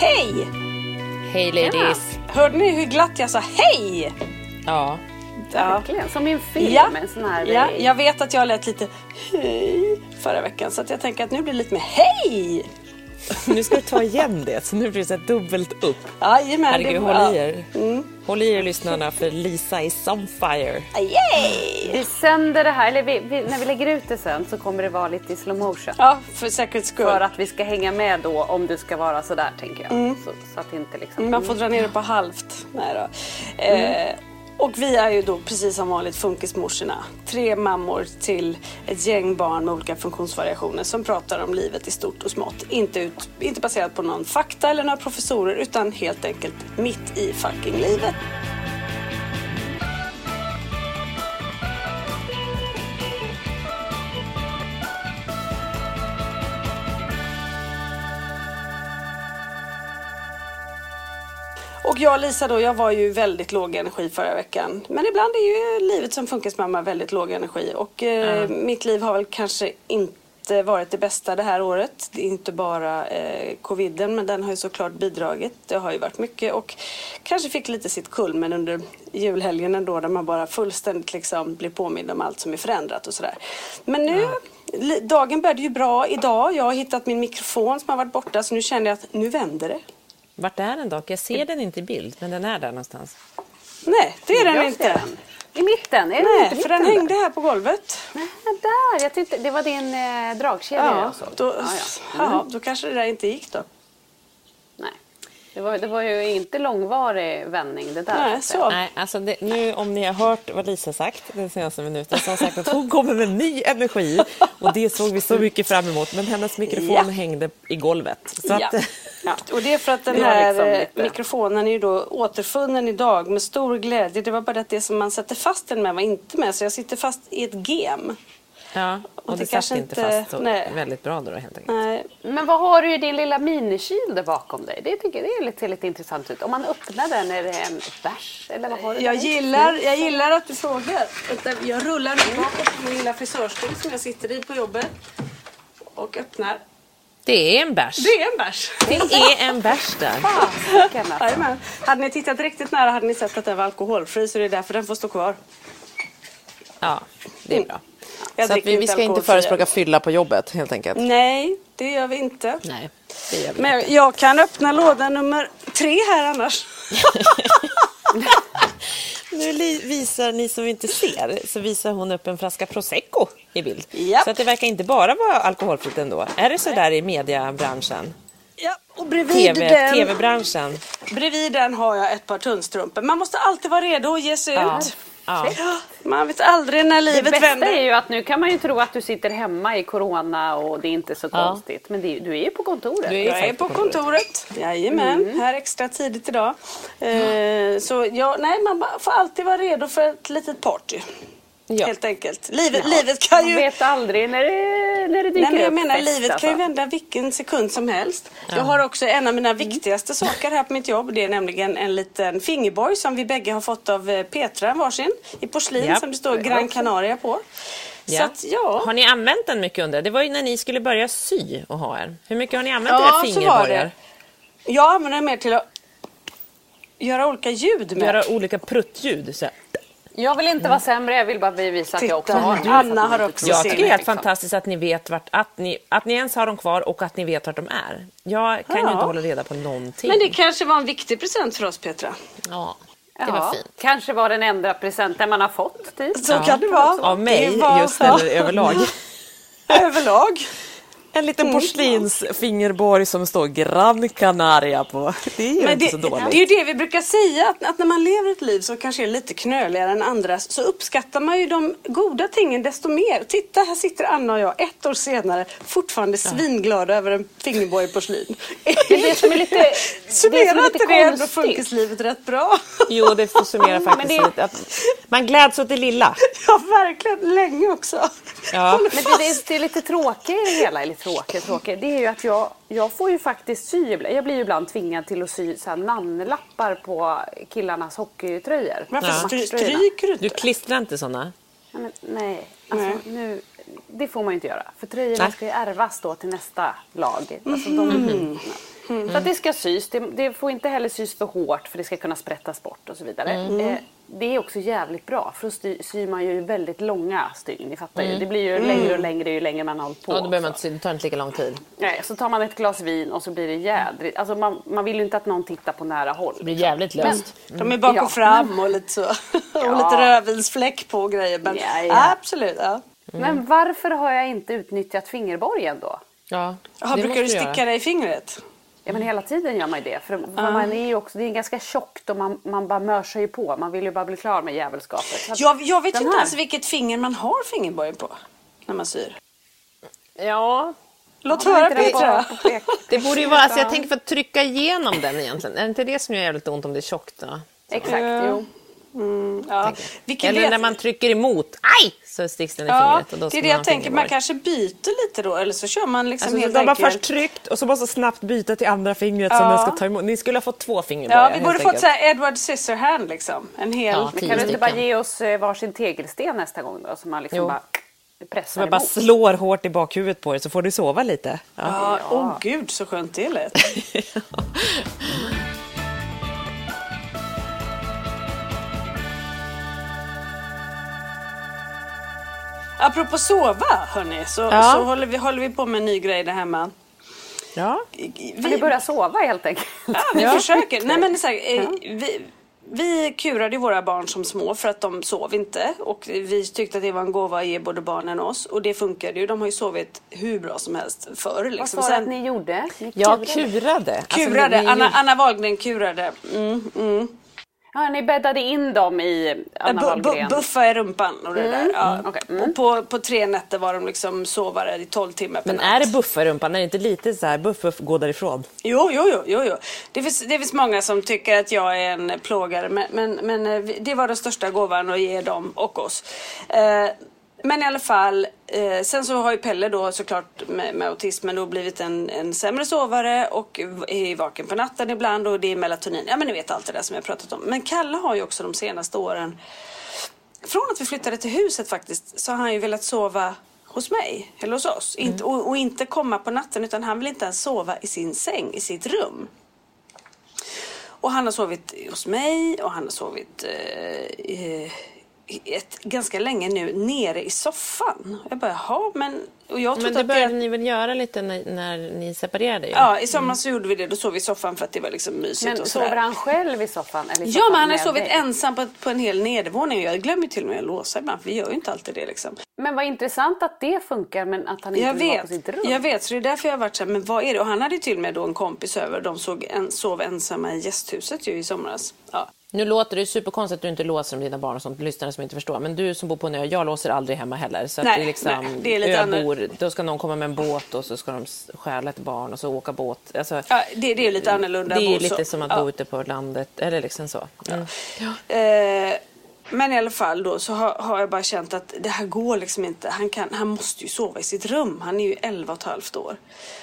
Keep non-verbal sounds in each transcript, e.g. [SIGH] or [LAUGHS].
Hej! Hej ladies! Hörde ni hur glatt jag sa hej? Ja. Ja. Verkligen, som i en film. Ja. En sån här, ja, jag vet att jag lät lite hej förra veckan så att jag tänker att nu blir det lite mer hej! [LAUGHS] Nu ska vi ta igen det, så nu blir det så dubbelt upp. Jajamän, Herregud, håll i ja. er. Håll i er lyssnarna för Lisa is on fire. Yay! Vi sänder det här, eller vi, vi, när vi lägger ut det sen så kommer det vara lite i slow motion. Ja, för säkerhets skull. För att vi ska hänga med då om det ska vara sådär tänker jag. Så, så att inte liksom... Man får dra ner det på halvt. Nej då. Eh, och vi är ju då precis som vanligt funkismorsorna. Tre mammor till ett gäng barn med olika funktionsvariationer som pratar om livet i stort och smått. Inte, ut, inte baserat på någon fakta eller några professorer utan helt enkelt mitt i fucking livet. Och jag och Lisa då, jag var ju väldigt låg energi förra veckan. Men ibland är ju livet som funkismamma väldigt låg energi. Och eh, mitt liv har väl kanske inte varit det bästa det här året. Det är inte bara eh, coviden, men den har ju såklart bidragit. Det har ju varit mycket och kanske fick lite sitt kulmen under julhelgen ändå där man bara fullständigt liksom blir påmind om allt som är förändrat och sådär. Men nu, li- dagen började ju bra idag. Jag har hittat min mikrofon som har varit borta så nu känner jag att nu vänder det. Vart är den dock? Jag ser den inte i bild, men den är där någonstans. Nej, det är den Jag inte. den. I mitten? Är den Nej, inte i för den hängde där? här på golvet. Nej, där! Jag tyckte det var din eh, dragkedja Ja, jag såg. då, Ja, ja. [LAUGHS] ja, då kanske det där inte gick då. Det var, det var ju inte långvarig vändning det där. Nej, så. Nej, alltså det, nu om ni har hört vad Lisa sagt den senaste minuten så har hon sagt att hon [LAUGHS] kommer med ny energi och det såg vi så mycket fram emot. Men hennes mikrofon Ja. hängde i golvet. Så Ja. att, Ja. Och det är för att den här liksom mikrofonen är ju då återfunnen idag med stor glädje. Det var bara att det som man sätter fast den med var inte med så jag sitter fast i ett gem. Ja, och, det det, kanske satt inte fast så nej. väldigt bra då helt enkelt. Nej, Men vad har du i din lilla minikyl där bakom dig? Det tycker jag det är lite, lite intressant ut. Om man öppnar den, är det en bärs? Eller vad har du jag, där? gillar, jag gillar att du frågar. Jag rullar nu bakåt på min lilla frisörstol som jag sitter i på jobbet. Och öppnar. Det är en bärs. Det är en bärs. Det är en bärs där. Fasiken, alltså. Hade ni tittat riktigt nära hade ni sett att den var alkoholfri så det är därför den får stå kvar. Ja, det är bra. Jag Så vi, vi ska inte förespråka fylla på jobbet helt enkelt. Nej, det gör vi inte. Nej, det gör vi Men inte. jag, kan öppna låda nummer tre här annars. [LAUGHS] Nu visar ni som inte ser, så visar hon upp en flaska prosecco i bild. Japp. Så att det verkar inte bara vara alkoholfritt ändå. Är det så där i mediebranschen? Ja, och bredvid TV, den, TV-branschen. bredvid den har jag ett par tunnstrumpor. Man måste alltid vara redo att ge sig Ja. ut. Ja. Man vet aldrig när Det livet bästa vänder. är ju att nu kan man ju tro att du sitter hemma i corona och det är inte så konstigt. Men det, är- du är ju på kontoret. Du är Jag är på kontoret. Jajamän, Mm. här extra tidigt idag. Eh, så ja, nej, man får alltid vara redo för ett litet party. Ja. Helt enkelt. Livet, livet kan Man ju... vet aldrig när det, när det dyker Nej, men jag upp menar, fest, livet kan ju alltså. vända vilken sekund som helst. Jag har också en av mina viktigaste saker här på mitt jobb. Det är nämligen en liten fingerborg som vi bägge har fått av eh, Petra varsin i porslin som det står Gran Canaria på. Så Ja. att ja. Har ni använt den mycket under? Det var ju när ni skulle börja sy och ha er. Hur mycket har ni använt Ja, era fingerborgar? Jag använder den mer till att göra olika ljud med. Göra olika pruttljud. Så här. Jag vill inte vara sämre, jag vill bara bevisa att jag också Titta, har. Anna har också Jag sin. tycker det är helt Liksom. fantastiskt att ni vet vart, att ni, att ni ens har dem kvar och att ni vet vart de är. Jag kan ju Ja. inte hålla reda på någonting. Men det kanske var en viktig present för oss Petra. Ja, det Ja, var fint. Kanske var den enda presenten man har fått. Typ. Så kan det vara. Av mig Det var- just eller överlag. [LAUGHS] Överlag. En liten porslinsfingerborg som står Gran Canaria på. Det är ju Men inte det, så dåligt. det är ju det vi brukar säga, att, att när man lever ett liv som kanske är lite knöligare än andras så uppskattar man ju de goda tingen desto mer. Titta, här sitter Anna och jag ett år senare fortfarande svinglada över en fingerborg i porslin. Det är det som är lite, det Summerar är [LAUGHS] inte lite det ändå funkislivet rätt bra? Jo, det får summera [LAUGHS] faktiskt det- lite. Att man gläds åt det lilla. Ja, verkligen. Länge också. Ja. Men det, det, det är lite tråkigt i det hela, eller tråkigt, tråkigt. Det är ju att jag, jag får ju faktiskt sy ibland. Jag blir ju ibland tvingad till att sy så här namnlappar på killarnas hockeytröjor. Varför Ja. stryker du Du inte? klistrar inte såna? Nej, men, nej. Alltså, Nej. Nu, det får man ju inte göra. För tröjorna Nej. ska ju ärvas då till nästa lag. Alltså, de, Mm. För att det ska sys. Det, det får inte heller sys för hårt för det ska kunna sprättas bort och så vidare. Mm. Eh, det är också jävligt bra för då sty, syr man ju väldigt långa stygn. Ni fattar Mm. ju. Det blir ju längre och längre ju längre man har hållit på. Ja, då behöver man inte, det tar inte lika lång tid. Nej, så tar man ett glas vin och så blir det jädrigt. Alltså man, man vill ju inte att någon tittar på nära håll. Det blir jävligt löst. De är bak och Ja. fram och lite så. [LAUGHS] och Ja. lite rödvinsfläck på och grejer. Men Ja, ja. absolut. Ja. Men varför har jag inte utnyttjat fingerborgen då? Ja, det brukar du sticka göra. dig i fingret? Ja men hela tiden gör man ju det. För för man är ju också, det är ganska tjockt och man, man bara mörsar ju på. Man vill ju bara bli klar med att Jag, jag vet den inte ens vilket finger man har fingerborgen på när man syr. Ja, Låt Ja, höra Petra. det borde ju vara... Alltså jag tänker för att trycka igenom den egentligen. Är det inte det som gör jävligt ont om det är tjockt? Då? Exakt, jo. Ja. Vilken Eller vet- när man trycker emot, aj! Så sticks den i Ja, fingret. Och då det är det jag tänker. Man kanske byter lite då eller så kör man liksom Alltså, helt de har enkelt. först tryckt och så måste snabbt byta till andra fingret som Ja. den ska ta emot. Ni skulle ha fått två fingerborgar Ja, vi borde fått enkelt. så här Edward Scissorhand liksom. En hel... Ja, Kan du inte bara ge oss eh, varsin tegelsten nästa gång då? Så man liksom Jo. bara pressar jag bara emot. slår hårt i bakhuvudet på dig så får du sova lite. Ja. Ja, åh oh, gud så skönt det lät. [LAUGHS] [LAUGHS] Apropå sova hörni, så, Ja. så håller, vi, håller vi på med en ny grej där hemma. Ja. Har ni börjat sova helt enkelt? Ja, vi [LAUGHS] försöker. Nej, men så här, eh, vi, vi kurade våra barn som små för att de sov inte. Och vi tyckte att det var en gåva att ge både barnen och oss. Och det funkade ju. De har ju sovit hur bra som helst förr. Vad Liksom. sa du att ni gjorde? Ni Jag kurade? kurade. Alltså, kurade. ni- Anna, Anna Wahlgren kurade. Mm, mm. Ja, ni bäddade in dem i Anna Wahlgren? buffa i rumpan och det där. Ja. Okej, mm. Och på, på tre nätter var de liksom sovare i 12 timmar per Men natt. är det buffa i rumpan? Är det inte lite så här buff, buff, gå därifrån? Jo, jo, jo, jo, jo. Det, finns, det finns många som tycker att jag är en plågare men, men, men eh, det var den största gåvan att ge dem och oss. Eh, men i alla fall, eh, sen så har ju Pelle då såklart med, med autismen då blivit en, en sämre sovare och är vaken på natten ibland och det är melatonin. Ja men ni vet allt det där som jag pratat om. Men Kalle har ju också de senaste åren från att vi flyttade till huset faktiskt så har han ju velat sova hos mig eller hos oss. Inte, och, och inte komma på natten utan han vill inte ens sova i sin säng, i sitt rum. Och han har sovit hos mig och han har sovit eh, ett, ganska länge nu nere i soffan. Jag bara, jaha, men... Och jag Men trodde det att började det... ni väl göra lite när, när ni separerade? Ju. Ja, i somras så gjorde vi det. Då sov vi i soffan för att det var liksom mysigt Men och sover han själv i soffan? Eller i Ja, soffan men han har sovit dig? ensam på, på en hel nedervåning. Jag glömmer till och med att låsa ibland, för vi gör ju inte alltid det liksom. Men vad intressant att det funkar men att han inte Jag vill vara på vet, sitt rum. jag vet, så det är därför jag har varit så här, men vad är det? Och han hade ju till och med då en kompis över. De såg en, sov ensamma i gästhuset ju i somras. Ja. Nu låter det superkonstigt att du inte låser om dina barn och sånt, lyssnare som inte förstår. Men du som bor på en ö, jag låser aldrig hemma heller. Så Nej, det är liksom, nej, det är lite öbor, då ska någon komma med en båt och så ska de stjäla ett barn och så åka båt. Alltså, Ja, det, det är lite annorlunda. det är lite så. som att Ja. bo ute på landet, eller liksom så. Mm. Eh, men i alla fall då så har, har jag bara känt att det här går liksom inte. Han, kan, han måste ju sova i sitt rum. Han är ju 11 och ett halvt år.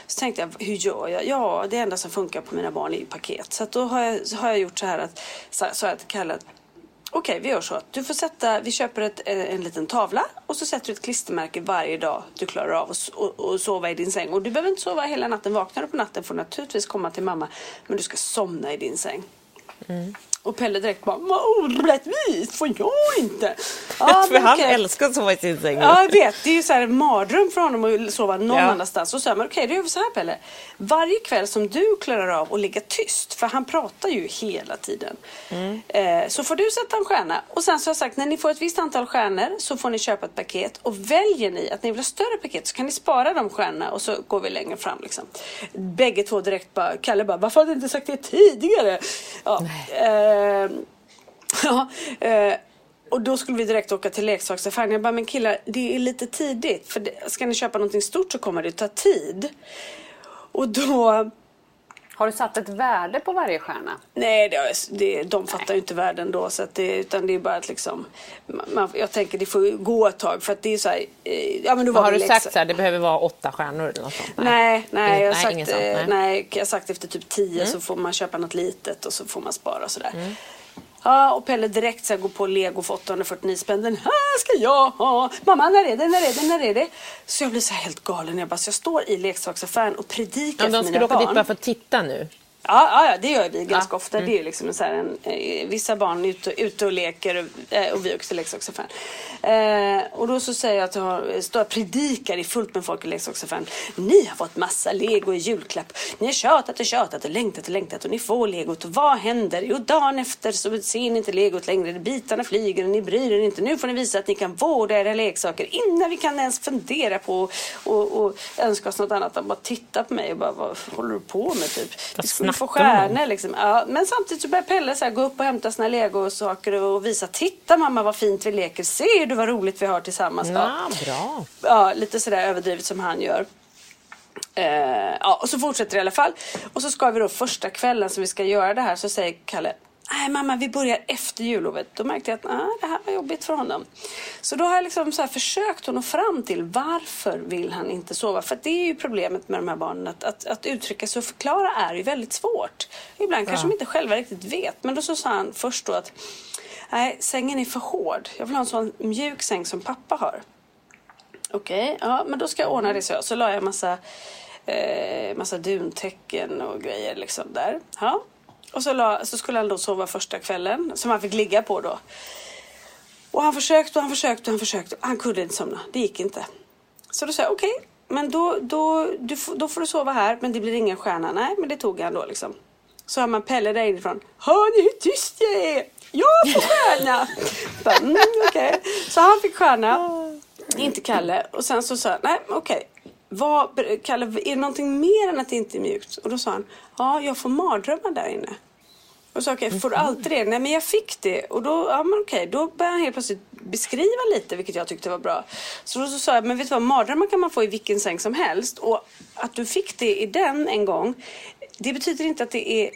Så tänkte jag, hur gör jag? Ja, det enda som funkar på mina barn är ju paket. Så att då har jag, har jag gjort så här att, så, så att kallat Okej, vi gör så att du får sätta, vi köper ett, eh, en liten tavla och så sätter du ett klistermärke varje dag du klarar av att och, och sova i din säng. Och du behöver inte sova hela natten. Vaknar du på natten får du naturligtvis komma till mamma. Men du ska somna i din säng. Mm. Och Pelle direkt bara, vad orättvist, får jag inte? Ja, För han älskar att sova i sin säng. Ja, jag vet. Det är ju så här en mardröm för honom att sova någon Ja. annanstans. Och så här, men okej, då gör vi så här Pelle. Varje kväll som du klarar av att ligga tyst, för han pratar ju hela tiden. Mm. Eh, så får du sätta en stjärna. Och sen så har jag sagt, när ni får ett visst antal stjärnor så får ni köpa ett paket. Och väljer ni att ni vill ha större paket så kan ni spara de stjärnorna och så går vi längre fram. Liksom. Bägge två direkt bara, Kalle bara, varför hade du inte sagt det tidigare? Ja, eh, Eh, [LAUGHS] ja, eh, och då skulle vi direkt åka till leksaksaffären. Jag bara, men killar, det är lite tidigt. För ska ni köpa någonting stort så kommer det ta tid. Och då... Har du satt ett värde på varje stjärna? Nej, det, det, de fattar ju inte världen då. Så att det, utan det är bara att liksom... Man, jag tänker det får gå ett tag. För att det är så här... eh, Ja, men var har du sagt så här, det behöver vara åtta stjärnor eller något sånt? Nej, nej, jag har nej, sagt, eh, nej. Mm. nej, jag har sagt efter typ 10 så får man köpa något litet och så får man spara sådär. Ja, och Pelle direkt så går på Lego för 849 spänn. Den här ska jag ha. Mamma, när är det? När är det? När är det? Så jag blir så här helt galen. Jag bara, så jag står i leksaksaffären och predikar Ja, för de mina skulle åka barn. dit bara för att titta nu. Ja, ja, det gör vi ganska Ja, ofta. Det är liksom så en, eh, vissa barn är ute, ute och leker och, eh, och vi också i leksaksaffären. Eh, och då så säger jag att jag står och predikar i fullt med folk i leksaksaffären. Ni har fått massa lego i julklapp. Ni har tjatat och tjatat och längtat och längtat och ni får legot. Och vad händer? Jo, dagen efter så ser ni inte legot längre. Bitarna flyger och ni bryr er inte. Nu får ni visa att ni kan vårda era leksaker innan vi kan ens fundera på och, och önska oss något annat. De bara tittar på mig och bara, vad håller du på med typ? Få stjärnor liksom. Ja, men samtidigt så börjar Pelle så här, gå upp och hämta sina legosaker och visa. Titta mamma vad fint vi leker. Ser du vad roligt vi har tillsammans? Ja, bra. Ja, lite sådär överdrivet som han gör. Eh, ja, och så fortsätter det i alla fall. Och så ska vi då första kvällen som vi ska göra det här så säger Kalle Nej mamma, vi börjar efter jullovet. Då märkte jag att ah, det här var jobbigt för honom. Så då har jag liksom så försökt nå fram till varför vill han inte sova? För det är ju problemet med de här barnen. Att, att, att uttrycka sig och förklara är ju väldigt svårt. Ibland kanske de inte själva riktigt vet. Men då så sa han först då att Nej, sängen är för hård. Jag vill ha en sån mjuk säng som pappa har. Okej, ja men då ska jag ordna det så. Så la jag massa, eh, massa duntäcken och grejer liksom där. Ja. Och så, la, så skulle han då sova första kvällen som han fick ligga på då. Och han försökte och han försökte och han försökte. Han kunde inte somna. Det gick inte. Så då sa jag okej, men då, då, du, får- då får du sova här men det blir ingen stjärna. Nej, men det tog han då liksom. Så hör man Pelle där inifrån. Hör ni hur tyst jag är? Jag får stjärna! [LAUGHS] Bara, mm, okej. Så han fick stjärna. Inte Kalle. Och sen så sa jag, nej okej. Vad, Kalle, är det någonting mer än att det inte är mjukt? Och då sa han, ja jag får mardrömmar där inne. Och så okej, får du alltid det? Nej men jag fick det. Och då, ja men okej, då började han helt plötsligt beskriva lite vilket jag tyckte var bra. Så då så sa jag, men vet du vad, mardrömmar kan man få i vilken säng som helst. Och att du fick det i den en gång, det betyder inte att det är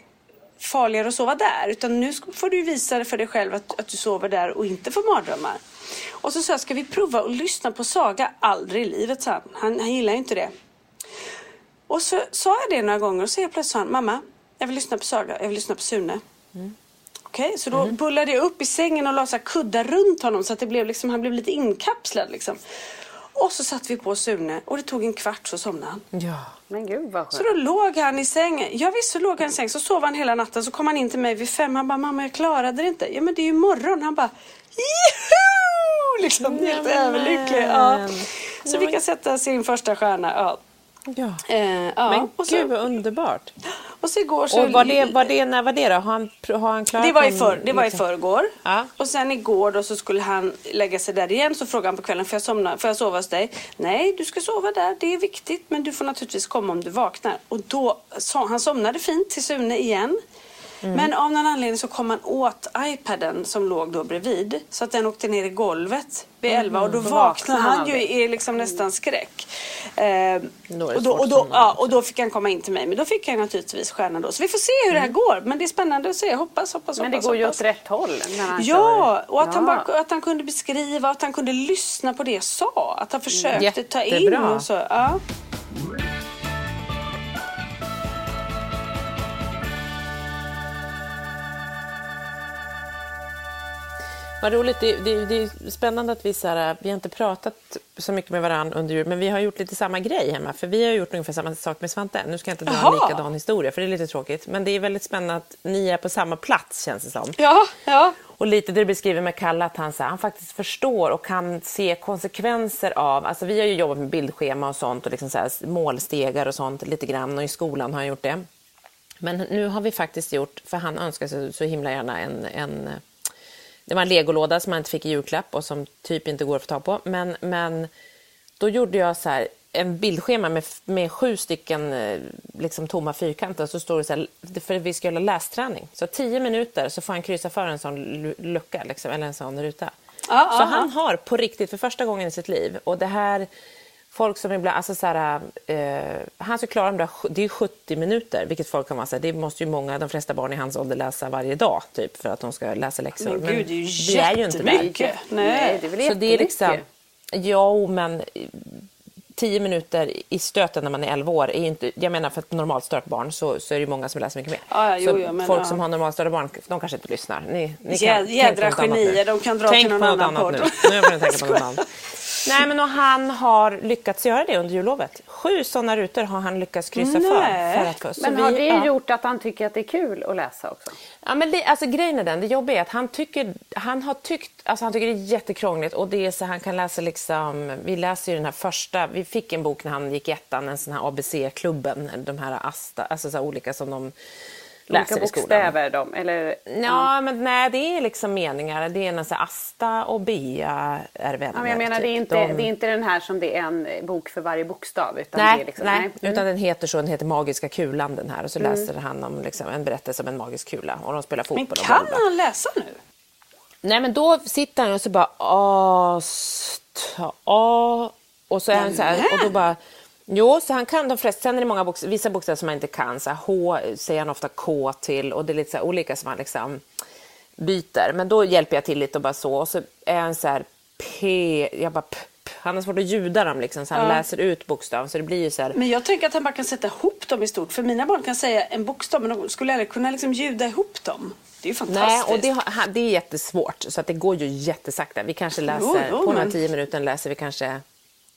farligare att sova där. Utan nu får du visa för dig själv att, att du sover där och inte får mardrömmar. Och så sa jag, ska vi prova att lyssna på Saga? Aldrig i livet, sa han. Han, han gillar inte det. Och så sa jag det några gånger och så helt plötsligt sa han, mamma, jag vill lyssna på Saga, jag vill lyssna på Sune. Okej, så då bullade jag upp i sängen och la så kuddar runt honom så att det blev liksom, han blev lite inkapslad liksom. Och så satte vi på Sune och det tog en kvart så somnade han. Ja. Men gud vad Så skönt. då låg han i sängen. Ja visst så låg han i sängen. Så sov han hela natten. Så kom han in till mig vid fem. Han bara, mamma jag klarade det inte. Ja men det är ju morgon. Han bara, liksom. Helt Nämen. överlycklig. Ja. Så vi kan sätta sin första stjärna. Ja. Ja. Eh, ja. Men så, gud vad underbart. Och så igår så... Och var det, var det, när var det då? Har han, har han klarat Det var i, för, det var i liksom- förrgår. Ja. Och sen igår då så skulle han lägga sig där igen. Så frågade han på kvällen, får jag, somna, får jag sova hos dig? Nej, du ska sova där. Det är viktigt. Men du får naturligtvis komma om du vaknar. Och då, så, han somnade fint till Sune igen. Mm. Men av någon anledning så kom han åt iPaden som låg då bredvid. Så att den åkte ner i golvet vid Mm. 11 och då Då vaknade han han ju i liksom nästan skräck. Eh, Då och, då, och, då, ja, och då fick han komma in till mig. Men då fick han naturligtvis stjärnan då. Så vi får se hur det här går. Men det är spännande att se. Hoppas, hoppas, Men det hoppas, går ju hoppas. åt rätt håll. Han Ja, och att, Han Ja. bara, att han kunde beskriva, att han kunde lyssna på det jag sa. Att han försökte ta in. Jättebra. Och så, ja. Vad roligt. Det, det, det är spännande att vi, så här, vi har inte pratat så mycket med varandra under jul, men vi har gjort lite samma grej hemma. För vi har gjort ungefär samma sak med Svante. Nu ska jag inte dra en Jaha. likadan historia, för det är lite tråkigt. Men det är väldigt spännande att ni är på samma plats, känns det som. Ja, ja. Och lite det du beskriver med Kalle, att han, så här, han faktiskt förstår och kan se konsekvenser av... Alltså vi har ju jobbat med bildschema och sånt och liksom så här, målstegar och sånt lite grann och i skolan har han gjort det. Men nu har vi faktiskt gjort, för han önskar sig så himla gärna en, en det var en legolåda som han inte fick i julklapp och som typ inte går att få tag på. Men, men då gjorde jag så här, en bildschema med, med sju stycken eh, liksom, tomma fyrkanter. Så står det så här, för vi ska göra lästräning. Så tio minuter så får han kryssa för en sån lu- lucka, liksom, eller en sån ruta. Ja, så ja, han har på riktigt för första gången i sitt liv, och det här Folk som ibland, alltså så här, eh, han ska klara de där, det är 70 minuter, vilket folk kan vara så här, det måste ju många, de flesta barn i hans ålder läsa varje dag, typ, för att de ska läsa läxor. Men gud, det är ju vi är ju inte där. Nej, Nej. det är väl Så det är liksom, jo men eh, tio minuter i stöten när man är 11 år är inte, jag menar för ett normalstört barn så, så är det ju många som läser mycket mer. Ja, jo, så jo, men folk ja. som har normalstörda barn, de kanske inte lyssnar. Ni, ni på jädra genier, de kan dra tänk till någon på något annan annat podd. nu. Nu får ni tänka på [LAUGHS] något annat. Nej men och han har lyckats göra det under jullovet. Sju sådana rutor har han lyckats kryssa Nej. för. för att få. Så Men vi- har det ja. gjort att han tycker att det är kul att läsa också? Ja, men det, alltså, grejen är den, det jobbiga är att han tycker, han har tyckt, alltså han tycker det är jättekrångligt och det är så han kan läsa liksom, vi läser ju den här första, vi fick en bok när han gick i ettan, en sån här ABC-klubben, de här Asta, alltså så här olika som de läser Olika i skolan. bokstäver de, eller? Ja, men nej, det är liksom meningar. Det är en så här, Asta och Bea är vänner. Ja, men jag menar, det, är typ. inte, De- det är inte den här som det är en bok för varje bokstav. Utan Nej, det är liksom, nej, Mm. utan den heter så, den heter Magiska kulan den här och så läser han om liksom, en berättelse om en magisk kula och de spelar Men fotboll. och kan han läsa nu? Nej men då sitter han och så bara asta, a och så är han så här och då bara Jo, så han kan de flesta. Sen är det många bokst- vissa bokstäver som han inte kan. Så här, H säger han ofta K till och det är lite så här olika som han liksom byter. Men då hjälper jag till lite och bara så. Och så är han så här P, jag bara p, p. Han har svårt att ljuda dem liksom så han läser ut bokstaven. Så det blir ju så här. Men jag tänker att han bara kan sätta ihop dem i stort. För mina barn kan säga en bokstav men de skulle aldrig kunna liksom ljuda ihop dem. Det är ju fantastiskt. Nej, och det, har- det är jättesvårt. Så att det går ju jättesakta. Vi kanske läser, Jo, jo, på men- tio minuter läser vi kanske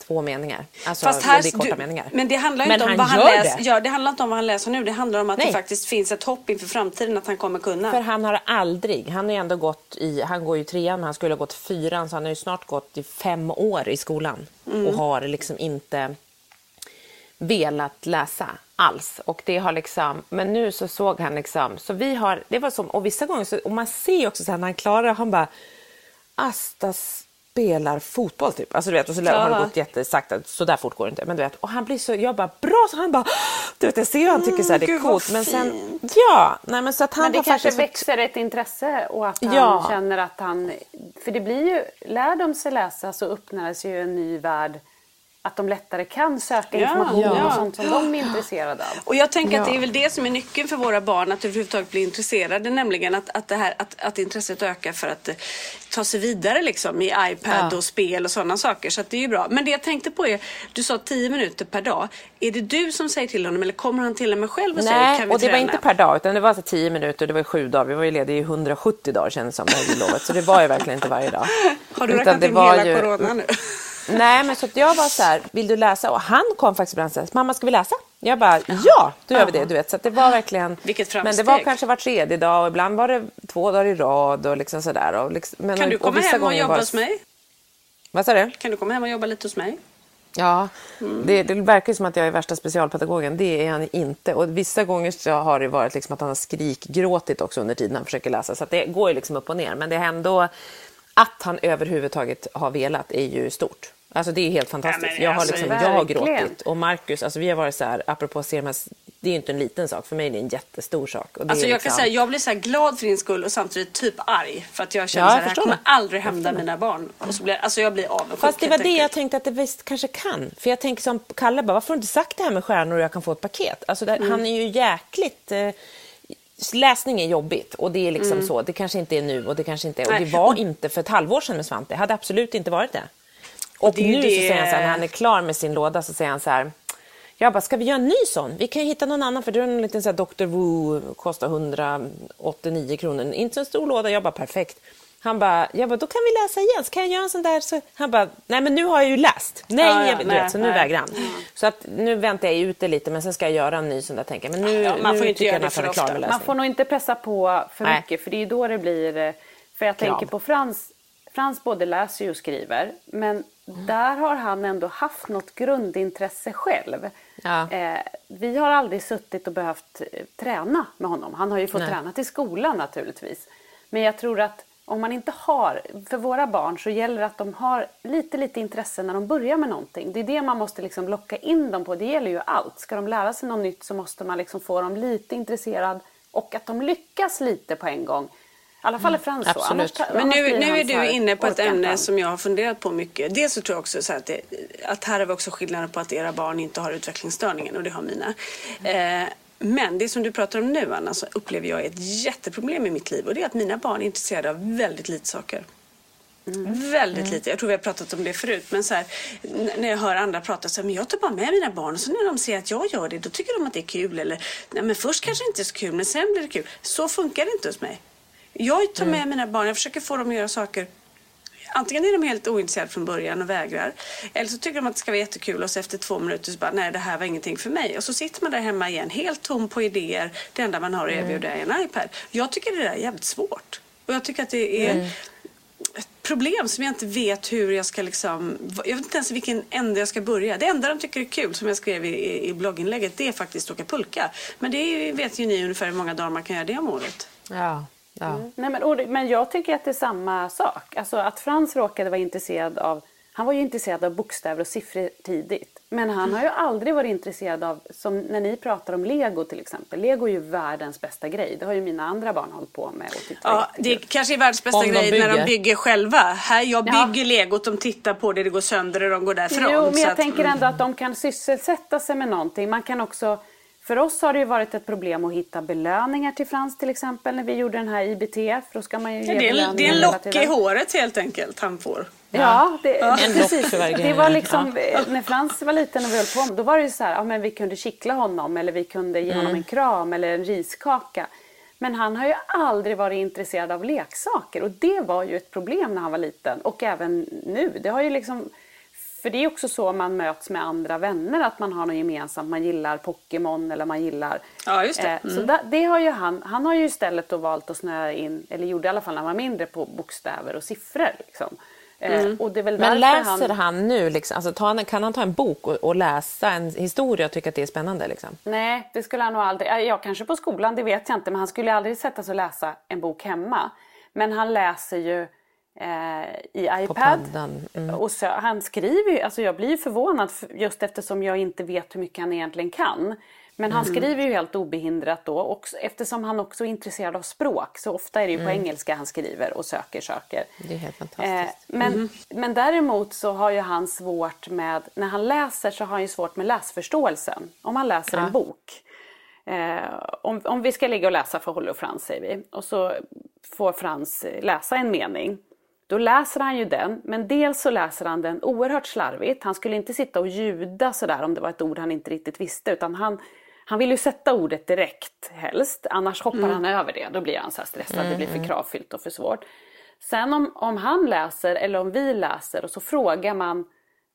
två meningar. Alltså, Fast här, det är korta du, meningar. Men det handlar Men inte om vad han läser. det. Ja, det handlar inte om vad han läser nu. Det handlar om att Nej. det faktiskt finns ett hopp inför framtiden att han kommer kunna. För han har aldrig, han har ändå gått i, han går ju trean men han skulle ha gått fyran så han har ju snart gått i fem år i skolan Mm. och har liksom inte velat läsa alls. Och det har liksom, men nu så såg han liksom, så vi har, det var som, och vissa gånger så, och man ser också så här när han klarar det, han bara, Asta spelar fotboll typ. Alltså du vet, och så har det gått jättesakta, så där fort går det inte. Men du vet, och han blir så, jag bara, bra, så han bara, du vet jag ser hur han tycker så här, det är Mm, coolt. Men sen, ja, nej men så att han Men det har kanske faktiskt växer ett intresse och att han Ja. känner att han... För det blir ju, lär de sig läsa så öppnar sig ju en ny värld. Att de lättare kan söka Ja, information ja. och sånt som de är intresserade av. Och jag tänker att Ja. det är väl det som är nyckeln för våra barn att överhuvudtaget bli intresserade. Nämligen att, att, det här, att, att intresset ökar för att eh, ta sig vidare liksom, i iPad Ja. och spel och sådana saker. Så att det är ju bra. Men det jag tänkte på är, du sa 10 minuter per dag. Är det du som säger till honom eller kommer han till mig själv och säger Nej, kan vi och det träna? var inte per dag utan det var så 10 minuter, det var ju sju dagar. Vi var ju lediga i 170 dagar kändes det som det här jullovet. Så det var ju verkligen inte varje dag. Har du Utan räknat in hela ju- corona nu? Nej, men så att jag var så här, vill du läsa? Och han kom faktiskt ibland och sa, mamma ska vi läsa? Jag bara, ja, då gör vi det. Du vet. Så det var verkligen... Vilket Men det framsteg. var kanske var tredje dag och ibland var det två dagar i rad och liksom sådär. Och liksom, men Kan du och komma vissa hem och jobba var- hos mig? Vad sa du? Kan du komma hem och jobba lite hos mig? Ja, det, det verkar som att jag är värsta specialpedagogen. Det är han inte. Och vissa gånger så har det varit liksom att han har skrikgråtit också under tiden han försöker läsa. Så det går ju liksom upp och ner. Men det är ändå att han överhuvudtaget har velat är ju stort. Alltså det är helt fantastiskt. men jag, har alltså, liksom, jag har gråtit och Marcus, alltså vi har varit så här, apropå här, det är ju inte en liten sak, för mig är det en jättestor sak. Och Alltså jag kan liksom- säga, jag blir så glad för din skull och samtidigt typ arg. För att jag känner Ja, så jag här, det här kommer aldrig hända mina barn. Och så blir, alltså jag blir avundsjuk. Fast det var det jag tänkte att det visst kanske kan. För jag tänker som Kalle bara, varför har du inte sagt det här med stjärnor och jag kan få ett paket? Alltså Mm. där, han är ju jäkligt... Eh, läsning är jobbigt och det är liksom så. Det kanske inte är nu och det kanske inte är... Och Mm. Det var inte för ett halvår sedan med Svante. Det hade absolut inte varit det. Och det nu så det- säger han så här, när han är klar med sin låda så säger han så här. Jag bara, ska vi göra en ny sån? Vi kan ju hitta någon annan för du har en liten så här Dr. Wu, kostar 189 kronor. Inte så en stor låda. Jag bara, perfekt. Han bara, jag bara, då kan vi läsa igen. Så kan jag göra en sån där? Så han bara, nej men nu har jag ju läst. Nej, Ja, ja, jag, du nej, vet, så nu nej. vägrar han. Så att nu väntar jag ut det lite men sen ska jag göra en ny sån där tänker. Men nu, Ja, man får nu inte tycker göra det för ofta. Man får nog inte pressa på för Nej. mycket för det är ju då det blir... För jag Krav. tänker på Frans. Frans både läser och skriver. Men där har han ändå haft något grundintresse själv. Ja. Eh, vi har aldrig suttit och behövt eh, träna med honom. Han har ju fått Nej. träna till skolan naturligtvis. Men jag tror att om man inte har, för våra barn så gäller det att de har lite, lite intresse när de börjar med någonting. Det är det man måste liksom locka in dem på. Det gäller ju allt. Ska de lära sig något nytt så måste man liksom få dem lite intresserad och att de lyckas lite på en gång. I alla fall är Frans så. absolut. Annars, Men nu, nu är du inne på ett ämne han. som jag har funderat på mycket. Dels så tror jag också så att, det, att här har vi också skillnaden på att era barn inte har utvecklingsstörningen och det har mina. Eh, men det som du pratar om nu Anna så upplever jag är ett jätteproblem i mitt liv och det är att mina barn är intresserade av väldigt lite saker. Väldigt lite. Jag tror vi har pratat om det förut. Men så här, när jag hör andra prata så här, men jag tar bara med mina barn och så när de ser att jag gör det då tycker de att det är kul. Eller nej men först kanske inte är så kul men sen blir det kul. Så funkar det inte hos mig. Jag tar med mina barn, jag försöker få dem att göra saker Antingen är de helt ointresserade från början och vägrar. Eller så tycker de att det ska vara jättekul och så efter två minuter så bara, nej det här var ingenting för mig. Och så sitter man där hemma igen, helt tom på idéer. Det enda man har att erbjuda är en iPad. Jag tycker det där är jävligt svårt. Och jag tycker att det är ett problem som jag inte vet hur jag ska liksom... Jag vet inte ens vilken ände jag ska börja. Det enda de tycker är kul, som jag skrev i, i blogginlägget, det är faktiskt att åka pulka. Men det är, vet ju ni ungefär hur många dagar man kan göra det om året. Ja, ja. Nej, men, och men jag tycker att det är samma sak. Alltså att Frans råkade vara intresserad av han var ju intresserad av bokstäver och siffror tidigt. Men han har ju aldrig varit intresserad av, som när ni pratar om lego till exempel. Lego är ju världens bästa grej. Det har ju mina andra barn hållit på med. Och Ja, det kanske är världens bästa Om de grej när de bygger. själva. Här, jag Ja. bygger legot, de tittar på det, det går sönder och de går därifrån. Jo, men Så jag att- mm. tänker ändå att de kan sysselsätta sig med någonting. Man kan också, för oss har det ju varit ett problem att hitta belöningar till Frans till exempel när vi gjorde den här IBT. För då ska man ju Ja, ge det, är, det är en lock i håret helt enkelt han får. Ja, det, lock precis. Det var liksom, När Frans var liten och vi höll på, då var det ju så här, ja, men vi kunde kittla honom eller vi kunde ge Mm. honom en kram eller en riskaka. Men han har ju aldrig varit intresserad av leksaker och det var ju ett problem när han var liten och även nu. Det har ju liksom, för det är också så man möts med andra vänner, att man har något gemensamt. Man gillar Pokémon eller man gillar... Ja, just det. Eh, Så da, det har ju han, han har ju istället då valt att snöa in, eller gjorde i alla fall när han var mindre, på bokstäver och siffror. Liksom. Eh, och det är väl Men läser han, nu, liksom, alltså, han, kan han ta en bok och, och läsa en historia och tycka att det är spännande? Liksom? Nej, det skulle han nog aldrig. Ja, Ja, kanske på skolan, det vet jag inte. Men han skulle aldrig sätta sig och läsa en bok hemma. Men han läser ju eh, i iPad. mm. Och så, han skriver ju, alltså jag blir ju förvånad just eftersom jag inte vet hur mycket han egentligen kan. Men han Mm. skriver ju helt obehindrat då och eftersom han också är intresserad av språk så ofta är det ju på engelska han skriver och söker saker. Det är helt Eh, fantastiskt. men, men däremot så har ju han svårt med, när han läser så har han ju svårt med läsförståelsen. Om han läser en bok. Eh, om, om vi ska ligga och läsa för Holly och Frans säger vi. Och så får Frans eh, läsa en mening. Då läser han ju den, men dels så läser han den oerhört slarvigt. Han skulle inte sitta och ljuda sådär om det var ett ord han inte riktigt visste. Utan han, han vill ju sätta ordet direkt helst. Annars hoppar han över det. Då blir han så stressad. Det blir för kravfyllt och för svårt. Sen om, om han läser eller om vi läser och så frågar man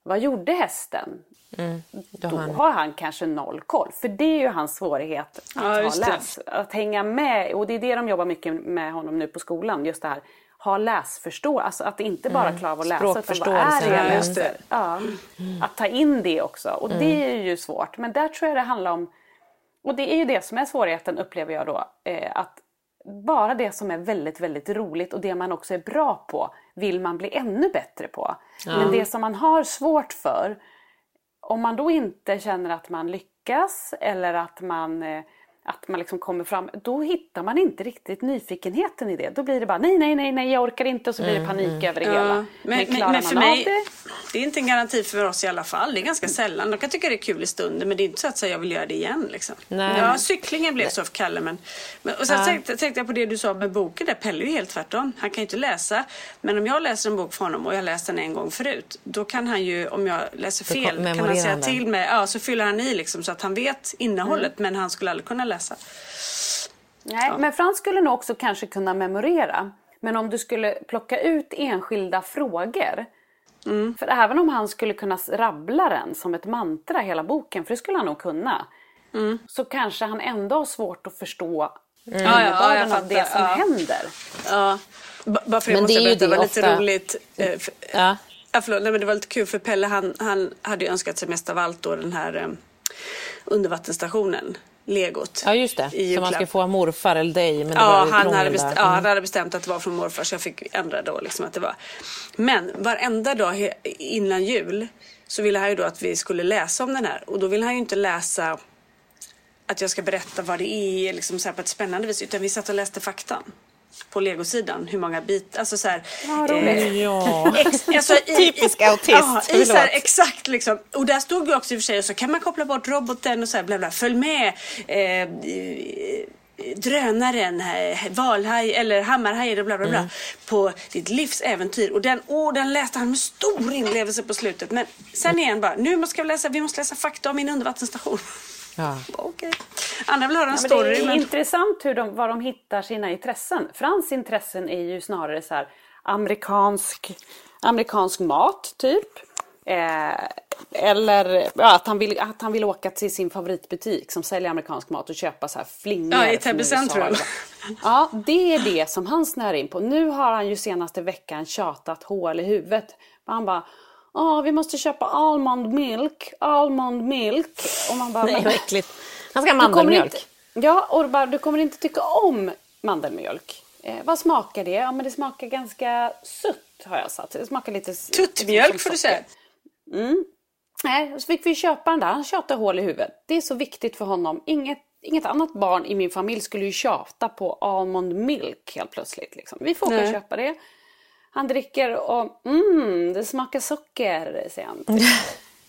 vad gjorde hästen? Då Då har han- har han kanske noll koll. För det är ju hans svårighet att, Ja, ha läs, att hänga med. Och det är det de jobbar mycket med honom nu på skolan. Just det här. Ha läsförståelse, alltså att inte bara klara av att läsa utan vad är det? Ja, att ta in det också och det är ju svårt men där tror jag det handlar om och det är ju det som är svårigheten upplever jag då. Eh, att bara det som är väldigt, väldigt roligt och det man också är bra på vill man bli ännu bättre på. Mm. Men det som man har svårt för, om man då inte känner att man lyckas eller att man eh, att man liksom kommer fram, då hittar man inte riktigt nyfikenheten i det. Då blir det bara nej, nej, nej, nej, jag orkar inte och så blir det mm, panik mm. över det ja. hela. Men, men, men för mig, det? det är inte en garanti för oss i alla fall. Det är ganska sällan. De kan tycka det är kul i stunden men det är inte så att säga, jag vill göra det igen. Liksom. Nej. Ja, cyklingen blev så för Kalle. Men, men, och sen ja. tänkte, tänkte, jag på det du sa med boken där. Pelle är ju helt tvärtom. Han kan ju inte läsa. Men om jag läser en bok för honom och jag läst den en gång förut. Då kan han ju, om jag läser fel, kan han säga till mig. Ja, så fyller han i liksom så att han vet innehållet. Mm. Men han skulle aldrig kunna läsa läsa. Nej, ja. men Frans skulle nog också kanske kunna memorera. Men om du skulle plocka ut enskilda frågor. Mm. För även om han skulle kunna rabbla den som ett mantra hela boken, för det skulle han nog kunna. Mm. Så kanske han ändå har svårt att förstå mm. innebörden ja, av det som händer. Ja. Bara för men jag måste berätta, det var lite ofta... roligt. Eh, för, ja. Ja, förlåt, nej, men det var lite kul för Pelle han, han hade ju önskat sig mest av allt då den här um, undervattensstationen legot. Ja just det, som man ska få av morfar eller dig. Men det ja, var han hade bestämt, ja, han hade bestämt att det var från morfar så jag fick ändra då liksom att det var. Men varenda dag innan jul så ville han ju då att vi skulle läsa om den här och då vill han ju inte läsa att jag ska berätta vad det är liksom så på ett spännande vis utan vi satt och läste faktan på legosidan hur många bitar, alltså så här, ja, eh, ja. Ex, alltså, i, Typisk autist. Ja, i så här, exakt liksom. Och där stod ju också i och för sig och så kan man koppla bort roboten och så här bla bla. Följ med eh, drönaren, valhaj eller hammarhaj och bla bla bla mm. på ditt livs äventyr. Och den, oh, den läste han med stor inlevelse på slutet. Men sen igen bara, nu måste vi läsa, vi måste läsa fakta om min undervattensstation. Ja. Okay. Andra vill höra en ja, story. Det är men... intressant hur de, var de hittar sina intressen. Frans intressen är ju snarare så här amerikansk, amerikansk mat typ. Eh, eller ja, att, han vill, att han vill åka till sin favoritbutik som säljer amerikansk mat och köpa så här flingor. Ja, i Täby centrum. Ja, det är det som han snör in på. Nu har han ju senaste veckan tjatat hål i huvudet. Han bara oh, vi måste köpa almond milk, almond milk. Och man bara, [LAUGHS] Nej, vad äckligt. Han ska ha mandelmjölk. ja, och bara, du kommer inte tycka om mandelmjölk. Eh, vad smakar det? Ja, men det smakar ganska sutt har jag satt. Det smakar lite... Tuttmjölk får du säga. Mm. Nej, så fick vi köpa den där. Han tjatade hål i huvudet. Det är så viktigt för honom. Inget, inget annat barn i min familj skulle ju tjata på almond milk helt plötsligt. Liksom. Vi får åka och köpa det. Han dricker och mm, det smakar socker, säger han. [LAUGHS]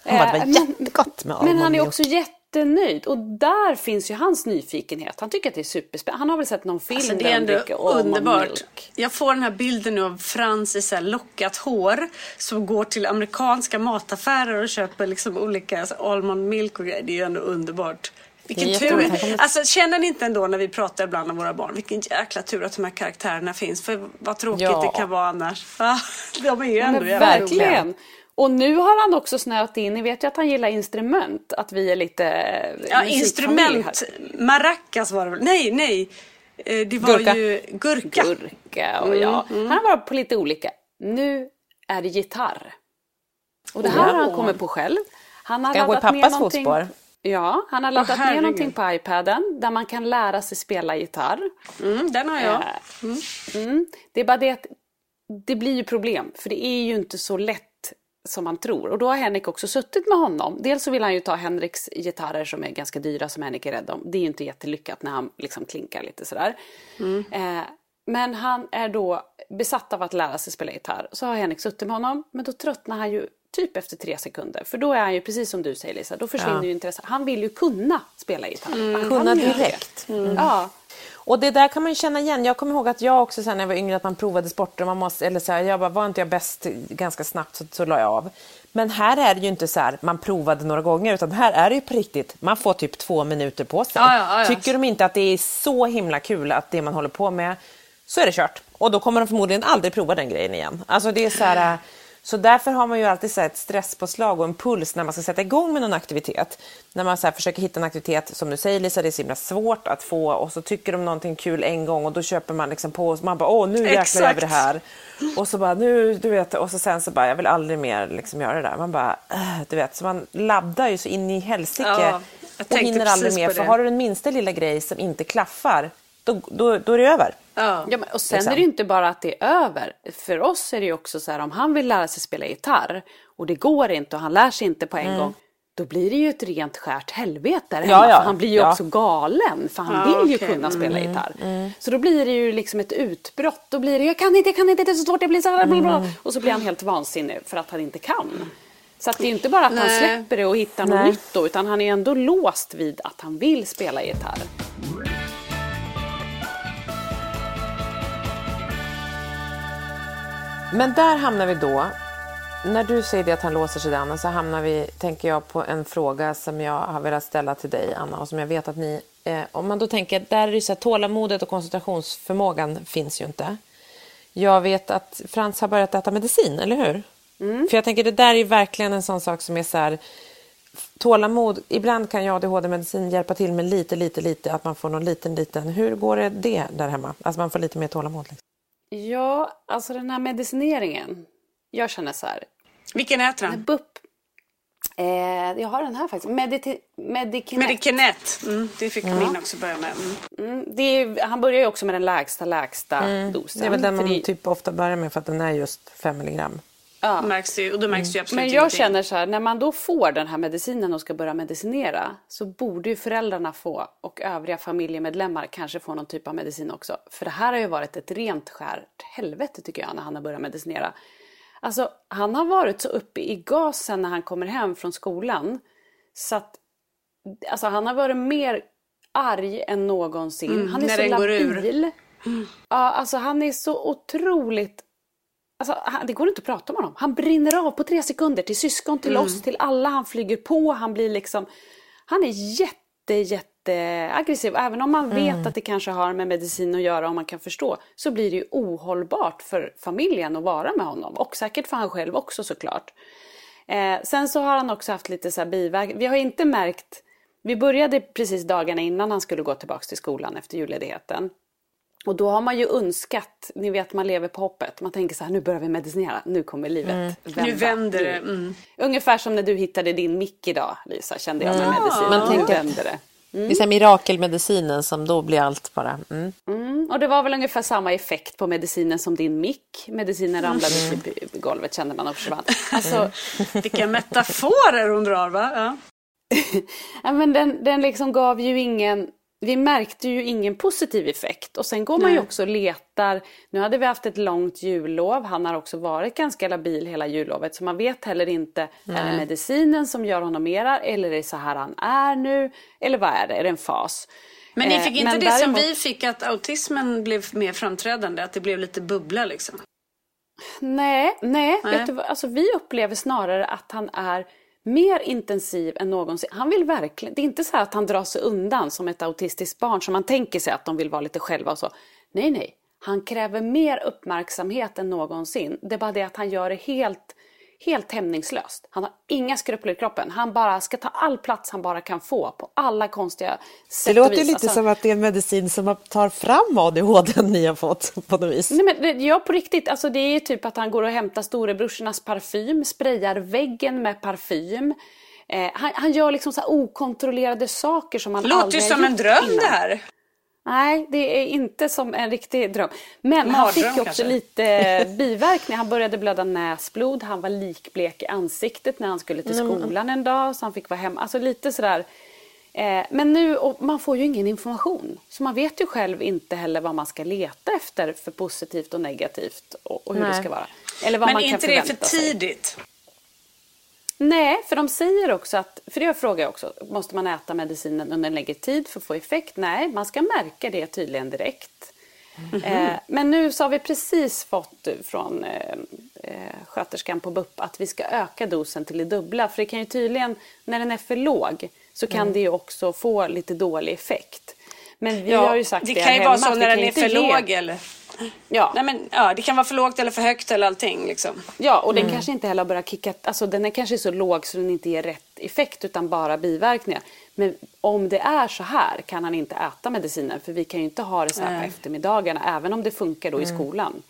han bara, det var eh, jättegott med Men han är också jättenöjd och där finns ju hans nyfikenhet. Han tycker att det är superspännande. Han har väl sett någon film alltså, det är ändå underbart. Jag får den här bilden nu av Frans i så här lockat hår som går till amerikanska mataffärer och köper liksom olika alltså, almond milk och grejer. Det är ju ändå underbart. Vilken tur. Alltså, känner ni inte ändå när vi pratar ibland om våra barn, vilken jäkla tur att de här karaktärerna finns. För vad tråkigt ja. det kan vara annars. [LAUGHS] de är ju ändå jävla Verkligen. Och nu har han också snöat in, ni vet ju att han gillar instrument, att vi är lite Ja, instrument, maracas var det väl? Nej, nej. Eh, det var gurka. ju gurka. Gurka och ja. Mm, mm. Han varit på lite olika. Nu är det gitarr. Och det här oh. har han kommit på själv. Han har i pappas fotspår? Ja, han har laddat oh, ner någonting på iPaden där man kan lära sig spela gitarr. Mm, den har jag. Eh, mm. Mm. Det är bara det att det blir ju problem för det är ju inte så lätt som man tror. Och då har Henrik också suttit med honom. Dels så vill han ju ta Henriks gitarrer som är ganska dyra som Henrik är rädd om. Det är ju inte jättelyckat när han liksom klinkar lite sådär. Mm. Eh, men han är då besatt av att lära sig spela gitarr. Så har Henrik suttit med honom, men då tröttnar han ju typ efter tre sekunder. För då är han ju precis som du säger Lisa, då försvinner ja. ju intresset. Han vill ju kunna spela gitarr. Mm. Kunna direkt. Mm. Ja. Och det där kan man ju känna igen. Jag kommer ihåg att jag också sen när jag var yngre att man provade sporter. Man måste, eller så här, jag bara, var inte jag bäst ganska snabbt så, så la jag av. Men här är det ju inte så här, man provade några gånger, utan här är det ju på riktigt, man får typ två minuter på sig. Ja, ja, ja, Tycker de inte att det är så himla kul att det man håller på med, så är det kört. Och då kommer de förmodligen aldrig prova den grejen igen. Alltså det är så här, Så därför har man ju alltid så ett stresspåslag och en puls när man ska sätta igång med någon aktivitet. När man så försöker hitta en aktivitet, som du säger Lisa, det är så himla svårt att få och så tycker de någonting kul en gång och då köper man liksom på och man bara åh nu jäklar gör vi det här. Och så bara nu, du vet, och så sen så bara jag vill aldrig mer liksom göra det där. Man bara, äh, du vet, så man laddar ju så in i helsike ja, och hinner aldrig mer. För har du den minsta lilla grej som inte klaffar, då, då, då är det över. Ja. ja och sen liksom. är det ju inte bara att det är över. För oss är det ju också så här om han vill lära sig spela gitarr och det går inte och han lär sig inte på en mm. gång. Då blir det ju ett rent skärt helvete där ja, ja. För han blir ju ja. också galen för han ja, vill ju okay. kunna spela mm, gitarr. Mm. Så då blir det ju liksom ett utbrott. Då blir det jag kan inte, jag kan inte, det är så svårt, jag blir så här, mm. Och så blir han helt vansinnig för att han inte kan. Så att det är inte bara att Nej. han släpper det och hittar något nytt då, utan han är ändå låst vid att han vill spela gitarr. Men där hamnar vi då. När du säger det att han låser sig Anna så hamnar vi, tänker jag, på en fråga som jag har velat ställa till dig Anna och som jag vet att ni, eh, om man då tänker, där är det så här, tålamodet och koncentrationsförmågan finns ju inte. Jag vet att Frans har börjat äta medicin, eller hur? Mm. För jag tänker det där är verkligen en sån sak som är så här, tålamod, ibland kan ju ADHD-medicin hjälpa till med lite, lite, lite, att man får någon liten, liten, hur går det det där hemma? Alltså man får lite mer tålamod. Liksom. Ja, alltså den här medicineringen. Jag känner så här. Vilken äter han? BUP. Eh, jag har den här faktiskt. Mediti Medikinet. Medikinet. Mm, det fick mm. min också börja med. Mm. mm det är, han börjar ju också med den lägsta, lägsta mm. dosen. Det är väl den man det... typ ofta börjar med för att den är just 5 milligram. Ja. Märks det, och då märks det absolut Men jag ingenting. känner så här, när man då får den här medicinen och ska börja medicinera så borde ju föräldrarna få och övriga familjemedlemmar kanske få någon typ av medicin också. För det här har ju varit ett rent skärt helvete tycker jag när han har börjat medicinera. Alltså han har varit så uppe i gasen när han kommer hem från skolan så att alltså, han har varit mer arg än någonsin. Mm, han är så labil. Mm. Ja, alltså han är så otroligt Alltså, det går inte att prata med honom. Han brinner av på tre sekunder till syskon, till mm. oss, till alla. Han flyger på, han blir liksom... Han är jätte, jätte aggressiv. Även om man vet mm. att det kanske har med medicin att göra och man kan förstå så blir det ju ohållbart för familjen att vara med honom. Och säkert för han själv också såklart. Eh, sen så har han också haft lite så här biverk. Vi har inte märkt... Vi började precis dagarna innan han skulle gå tillbaka till skolan efter julledigheten. Och då har man ju önskat, ni vet man lever på hoppet. Man tänker så här, nu börjar vi medicinera, nu kommer livet mm. vända. Nu vänder det. Mm. Ungefär som när du hittade din mick idag Lisa, kände jag med mm. medicin. Man tänker, vänder det. Mm. Det är mirakelmedicinen som då blir allt bara. Mm. Mm. Och det var väl ungefär samma effekt på medicinen som din mick. Medicinen ramlade mm. i golvet kände man och försvann. [LAUGHS] Alltså... Vilka metaforer hon drar va? Ja. [LAUGHS] ja, men den, den liksom gav ju ingen vi märkte ju ingen positiv effekt och sen går man ju också och letar. Nu hade vi haft ett långt jullov, han har också varit ganska labil hela jullovet så man vet heller inte, Nej. är det medicinen som gör honom mera eller är det så här han är nu? Eller vad är det, är det en fas? Men ni fick eh, inte det däremot... som vi fick, att autismen blev mer framträdande, att det blev lite bubbla liksom? Nej, nej, nej. Du, alltså vi upplever snarare att han är mer intensiv än någonsin. Han vill verkligen, det är inte så att han drar sig undan som ett autistiskt barn som man tänker sig att de vill vara lite själva och så. Nej, nej. Han kräver mer uppmärksamhet än någonsin. Det är bara det att han gör det helt helt hämningslöst. Han har inga skrupler i kroppen. Han bara ska ta all plats han bara kan få på alla konstiga sätt Det låter ju lite alltså, som att det är en medicin som tar fram ADHD ni har fått på något vis. Nej, men, ja, på riktigt. Alltså, det är typ att han går och hämtar storebrorsornas parfym, sprayar väggen med parfym. Eh, han, han, gör liksom så okontrollerade saker som han Låter aldrig har gjort Låter som en dröm innan. det här. Nej, det är inte som en riktig dröm. Men Mardröm, han fick också kanske. lite biverkningar. Han började blöda näsblod, han var likblek i ansiktet när han skulle till skolan en dag. Så han fick vara hemma. Alltså lite sådär. Eh, men nu, och man får ju ingen information. Så man vet ju själv inte heller vad man ska leta efter för positivt och negativt. Och, och hur Nej. det ska vara. Eller vad men man är inte det för tidigt? Sig. Nej, för de säger också att, för det frågar jag också, måste man äta medicinen under en längre tid för att få effekt? Nej, man ska märka det tydligen direkt. Mm -hmm. eh, men nu så har vi precis fått från eh, eh, sköterskan på BUP att vi ska öka dosen till det dubbla. För det kan ju tydligen, när den är för låg, så kan mm. det ju också få lite dålig effekt. Men vi ja, har ju sagt det, det kan ju vara så när den är för låg eller? Ja. Nej, men, ja, det kan vara för lågt eller för högt eller allting. Liksom. Ja, och den mm. kanske inte heller har börjat kicka... Alltså den är kanske så låg så den inte ger rätt effekt utan bara biverkningar. Men om det är så här kan han inte äta medicinen för vi kan ju inte ha det så här på eftermiddagarna även om det funkar då mm. i skolan.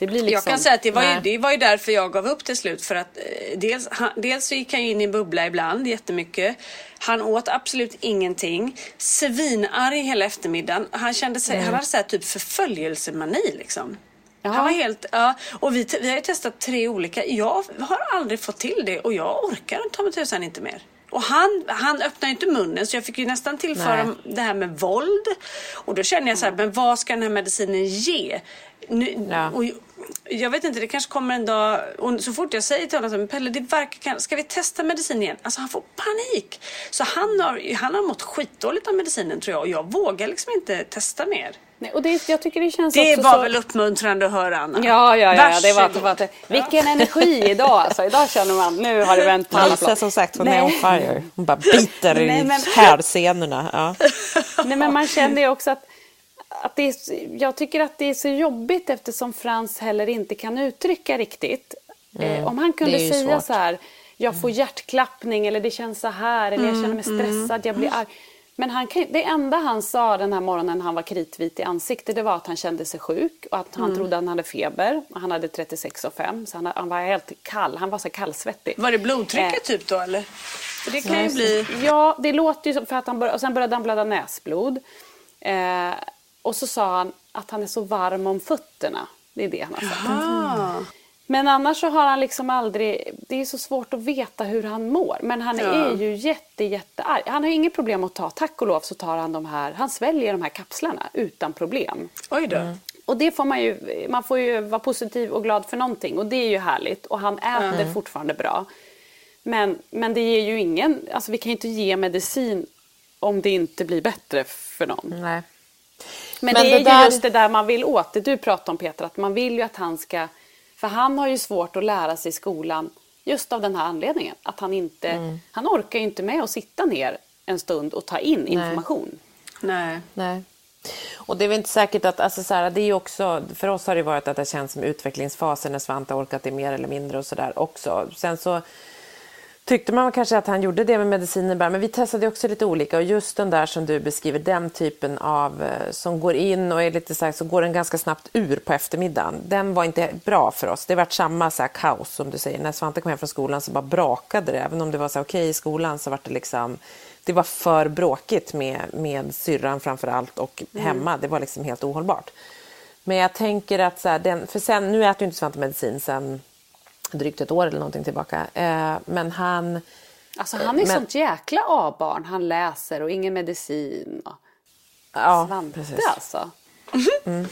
Det blir liksom, jag kan säga att det var, ju, det var ju därför jag gav upp till slut. För att eh, dels, han, dels så gick han in i bubbla ibland jättemycket. Han åt absolut ingenting. Svinarg hela eftermiddagen. Han kände sig, mm. han hade så här, typ förföljelsemani liksom. Jaha. Han var helt, ja, och vi, vi har ju testat tre olika. Jag har aldrig fått till det och jag orkar ta mig tusan inte mer. Och han, han öppnade inte munnen så jag fick ju nästan tillföra Nej. det här med våld. Och då känner jag så här, men vad ska den här medicinen ge? Nu, ja. och, jag vet inte, det kanske kommer en dag och så fort jag säger till honom Pelle, det verkar, ska vi testa medicin igen? Alltså han får panik. Så han har, han har mått skitdåligt av medicinen tror jag och jag vågar liksom inte testa mer. Nej, och det, jag tycker det känns det också var så... väl uppmuntrande att höra Anna? Ja, ja, ja. Det var, det var, vilken energi idag alltså. Idag känner man, nu har det vänt på alla plan. som sagt, hon är on fire. Hon bara biter Nej, men... i härscenerna. Ja. Nej, men man känner ju också att att det är, jag tycker att det är så jobbigt eftersom Frans heller inte kan uttrycka riktigt. Eh, mm. Eh, om han kunde säga svårt. så här, jag får hjärtklappning eller det känns så här eller jag känner mig mm, mm. stressad, jag blir arg. Men han, det enda han sa den här morgonen när han var kritvit i ansiktet det var att han kände sig sjuk och att han mm. trodde att han hade feber. Han hade 36,5 så han, han, var helt kall, han var så kallsvettig. Var det blodtrycket eh, typ då eller? För det kan ju bli... Ja, det låter ju som för att han började, och sen började han blöda näsblod. Eh, och så sa han att han är så varm om fötterna. Det är det han har sagt. Mm. Men annars så har han liksom aldrig, det är så svårt att veta hur han mår. Men han ja. är ju jätte, jättearg. Han har inget problem att ta, tack och lov så tar han de här, han sväljer de här kapslarna utan problem. Oj då. Mm. Och det får man ju, man får ju vara positiv och glad för någonting och det är ju härligt. Och han äter mm. fortfarande bra. Men, men det ger ju ingen, alltså vi kan ju inte ge medicin om det inte blir bättre för någon. Nej. Men, Men det, det är där... just det där man vill åt, det du pratade om Peter, att man vill ju att han ska, för han har ju svårt att lära sig i skolan just av den här anledningen. Att han inte, mm. han orkar ju inte med att sitta ner en stund och ta in information. Nej. Nej. Och det är väl inte säkert att, alltså så här, det är också, för oss har det varit att det känns som utvecklingsfasen när Svante orkat det mer eller mindre och sådär också. Sen så tyckte man kanske att han gjorde det med mediciner bara, men vi testade också lite olika och just den där som du beskriver, den typen av eh, som går in och är lite så här, så går den ganska snabbt ur på eftermiddagen. Den var inte bra för oss. Det vart samma så här kaos som du säger. När Svante kom hem från skolan så bara brakade det. Även om det var så okej okay, i skolan så var det liksom det var för bråkigt med, med syrran framför allt och mm. hemma. Det var liksom helt ohållbart. Men jag tänker att så här, den, för sen, nu äter ju inte Svante medicin sen drygt ett år eller någonting tillbaka. Eh, men han... Alltså han är men, sånt jäkla A-barn. Han läser och ingen medicin. Och... Ja, Svante precis. alltså. Mm.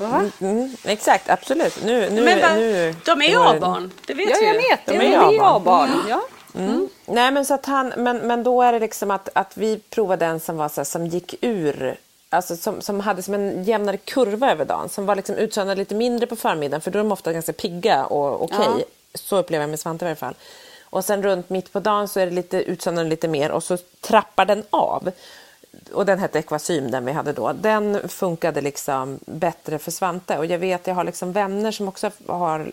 Mm, mm, exakt, absolut. Nu, nu, men va, nu, de är ju A-barn, det vet ja, vi jag vet. De är A-barn. Ja. Mm. Nej, men, så att han, men, men då är det liksom att, att vi provade en som, var så här, som gick ur alltså som, som hade som en jämnare kurva över dagen. Som var liksom utsöndrad lite mindre på förmiddagen för då är de ofta ganska pigga och okej. Okay. Ja. Så upplever jag med Svante i alla fall. Och sen runt mitt på dagen så är det lite utsöndrande lite mer och så trappar den av. Och den hette Equasym den vi hade då. Den funkade liksom bättre för Svante och jag vet jag har liksom vänner som också har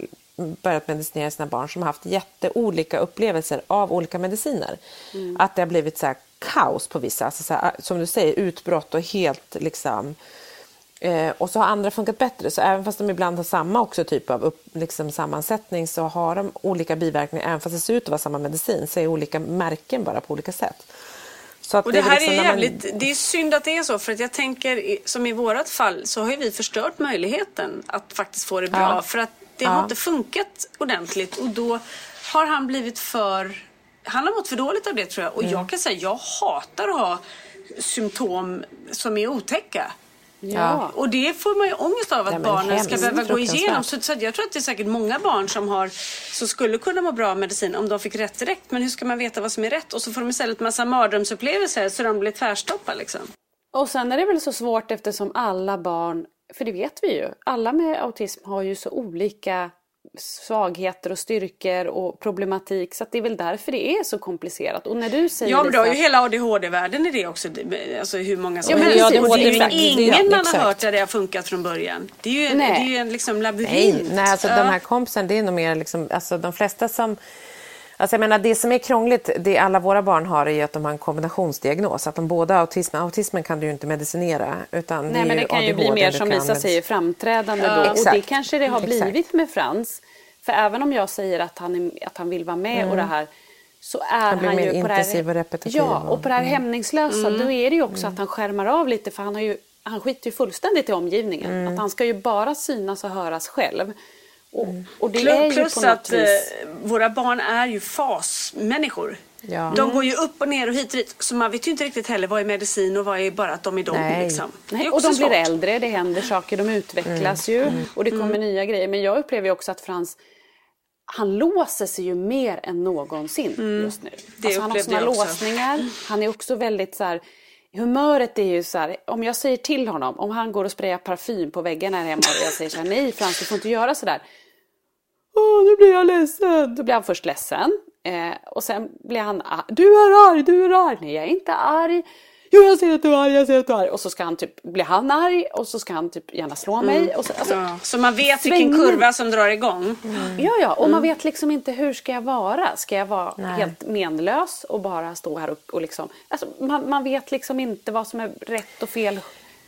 börjat medicinera sina barn som har haft jätteolika upplevelser av olika mediciner. Mm. Att det har blivit så kaos på vissa, alltså så här, som du säger utbrott och helt liksom eh, och så har andra funkat bättre, så även fast de ibland har samma också typ av upp, liksom, sammansättning så har de olika biverkningar, även fast det ser ut att vara samma medicin, så är olika märken bara på olika sätt. och det, här liksom är jävligt, man... det är synd att det är så för att jag tänker som i vårat fall så har vi förstört möjligheten att faktiskt få det bra ja. för att det ja. har inte funkat ordentligt och då har han blivit för... Han har mått för dåligt av det tror jag. Och mm. jag kan säga, jag hatar att ha symptom som är otäcka. Ja. Och det får man ju ångest av att ja, barnen ska behöva gå igenom. Så, så jag tror att det är säkert många barn som, har, som skulle kunna må bra av medicin om de fick rätt direkt. Men hur ska man veta vad som är rätt? Och så får de istället massa mardrömsupplevelser så de blir tvärstoppade liksom. Och sen är det väl så svårt eftersom alla barn för det vet vi ju, alla med autism har ju så olika svagheter och styrkor och problematik. Så det är väl därför det är så komplicerat. Och när du säger Ja men du har ju hela ADHD-världen i det också. Alltså hur många som Ja, men helst. Och det är ju ingen man har hört där det har funkat från början. Det är ju en, det är ju en liksom labyrint. Nej, nej alltså Ja. de här kompisarna, det är nog mer liksom, alltså de flesta som Alltså jag menar, det som är krångligt, det alla våra barn har är ju att de har en kombinationsdiagnos. Att de båda har autism. Autismen kan du ju inte medicinera. Utan Nej det men det kan ju bli mer som Lisa säger framträdande Ja, då. Och det exakt. kanske det har Exakt. blivit med Frans. För även om jag säger att han, är, att han vill vara med och det här så är han, mer ju på det här, Ja, och- på det här hämningslösa då är det ju också att han skärmar av lite för han, har ju, han skiter ju fullständigt i omgivningen. Att han ska ju bara synas och höras själv. Och, och det är ju Plus på något att eh, vis... våra barn är ju fasmänniskor. Ja. De går ju upp och ner och hit och dit. Så man vet ju inte riktigt heller vad är medicin och vad är bara att de är de. Nej. Liksom. Nej, och de blir svårt. äldre, det händer saker, de utvecklas Mm. ju och det kommer nya grejer. Men jag upplever ju också att Frans, han låser sig ju mer än någonsin just nu. Mm. Det Alltså, han har också. låsningar, han är också väldigt så här, humöret är ju så här, om jag säger till honom, om han går och sprayar parfym på väggarna här hemma och jag säger så här, nej Frans du får inte göra så där. Åh, nu blir jag ledsen. Då blir han först ledsen. Eh, och sen blir han arg. Du är arg, du är arg. Nej, jag är inte arg. Jo, jag ser att du är arg, jag ser att du är arg. Och så ska han typ, blir han arg och så ska han typ gärna slå mig. Och så, alltså, Ja, så man vet vilken Svängning. kurva som drar igång. Ja, ja, och man vet liksom inte hur ska jag vara? Ska jag vara Nej. helt menlös och bara stå här och, och liksom... Alltså, man, man vet liksom inte vad som är rätt och fel.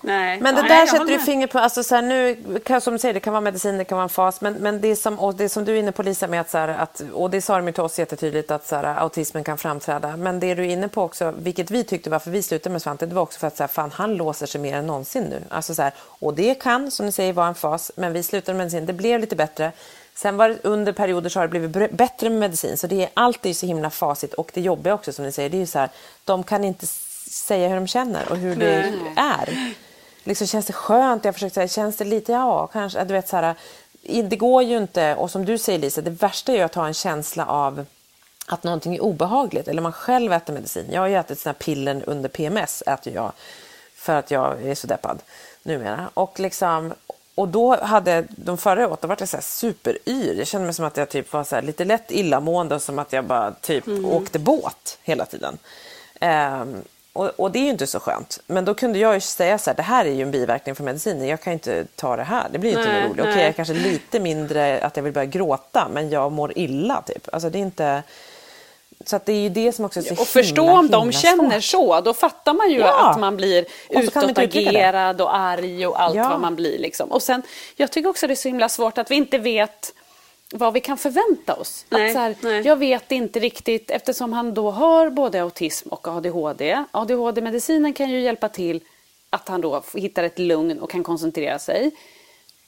Nej. Men det Nej, där sätter du finger på. Alltså så här, nu, kan, som du säger, det kan vara medicin, det kan vara en fas. Men, men det, som, det som du är inne på Lisa, med att, så här, att, och det sa de ju till oss jättetydligt, att så här, autismen kan framträda. Men det du är inne på också, vilket vi tyckte varför vi slutade med Svante, det var också för att så här, fan, han låser sig mer än någonsin nu. Alltså, så och det kan, som ni säger, vara en fas. Men vi slutade med medicin, det blev lite bättre. Sen var det, under perioder så har det blivit bättre med medicin. Så det är alltid så himla facit. Och det jobbiga också, som ni säger, det är ju så här, de kan inte säga hur de känner och hur det är. Liksom, känns det skönt? Jag försökte säga, känns det lite, ja, kanske. Du vet, så här, det går ju inte, och som du säger Lisa, det värsta är ju att ha en känsla av att någonting är obehagligt. Eller man själv äter medicin. Jag har ju ätit såna här piller under PMS, äter jag, för att jag är så deppad numera. Och, liksom, och då hade de förra åt, då var jag så här superyr. Jag kände mig som att jag typ var så lite lätt illamående och som att jag bara typ åkte båt hela tiden. Ehm, och, och det är ju inte så skönt. Men då kunde jag ju säga så här, det här är ju en biverkning för medicinen. Jag kan inte ta det här. Det blir ju inte roligt. Okej, nej. jag kanske lite mindre att jag vill börja gråta, men jag mår illa typ. Alltså det är inte... Så att det är ju det som också är så Och förstå om de känner svårt. så, då fattar man ju Ja. att man blir utåtagerad och arg och allt Ja. vad man blir. Liksom. Och sen, jag tycker också det är så himla svårt att vi inte vet vad vi kan förvänta oss. Nej, att så här, nej. Jag vet inte riktigt, eftersom han då har både autism och ADHD. ADHD-medicinen kan ju hjälpa till att han då hittar ett lugn och kan koncentrera sig.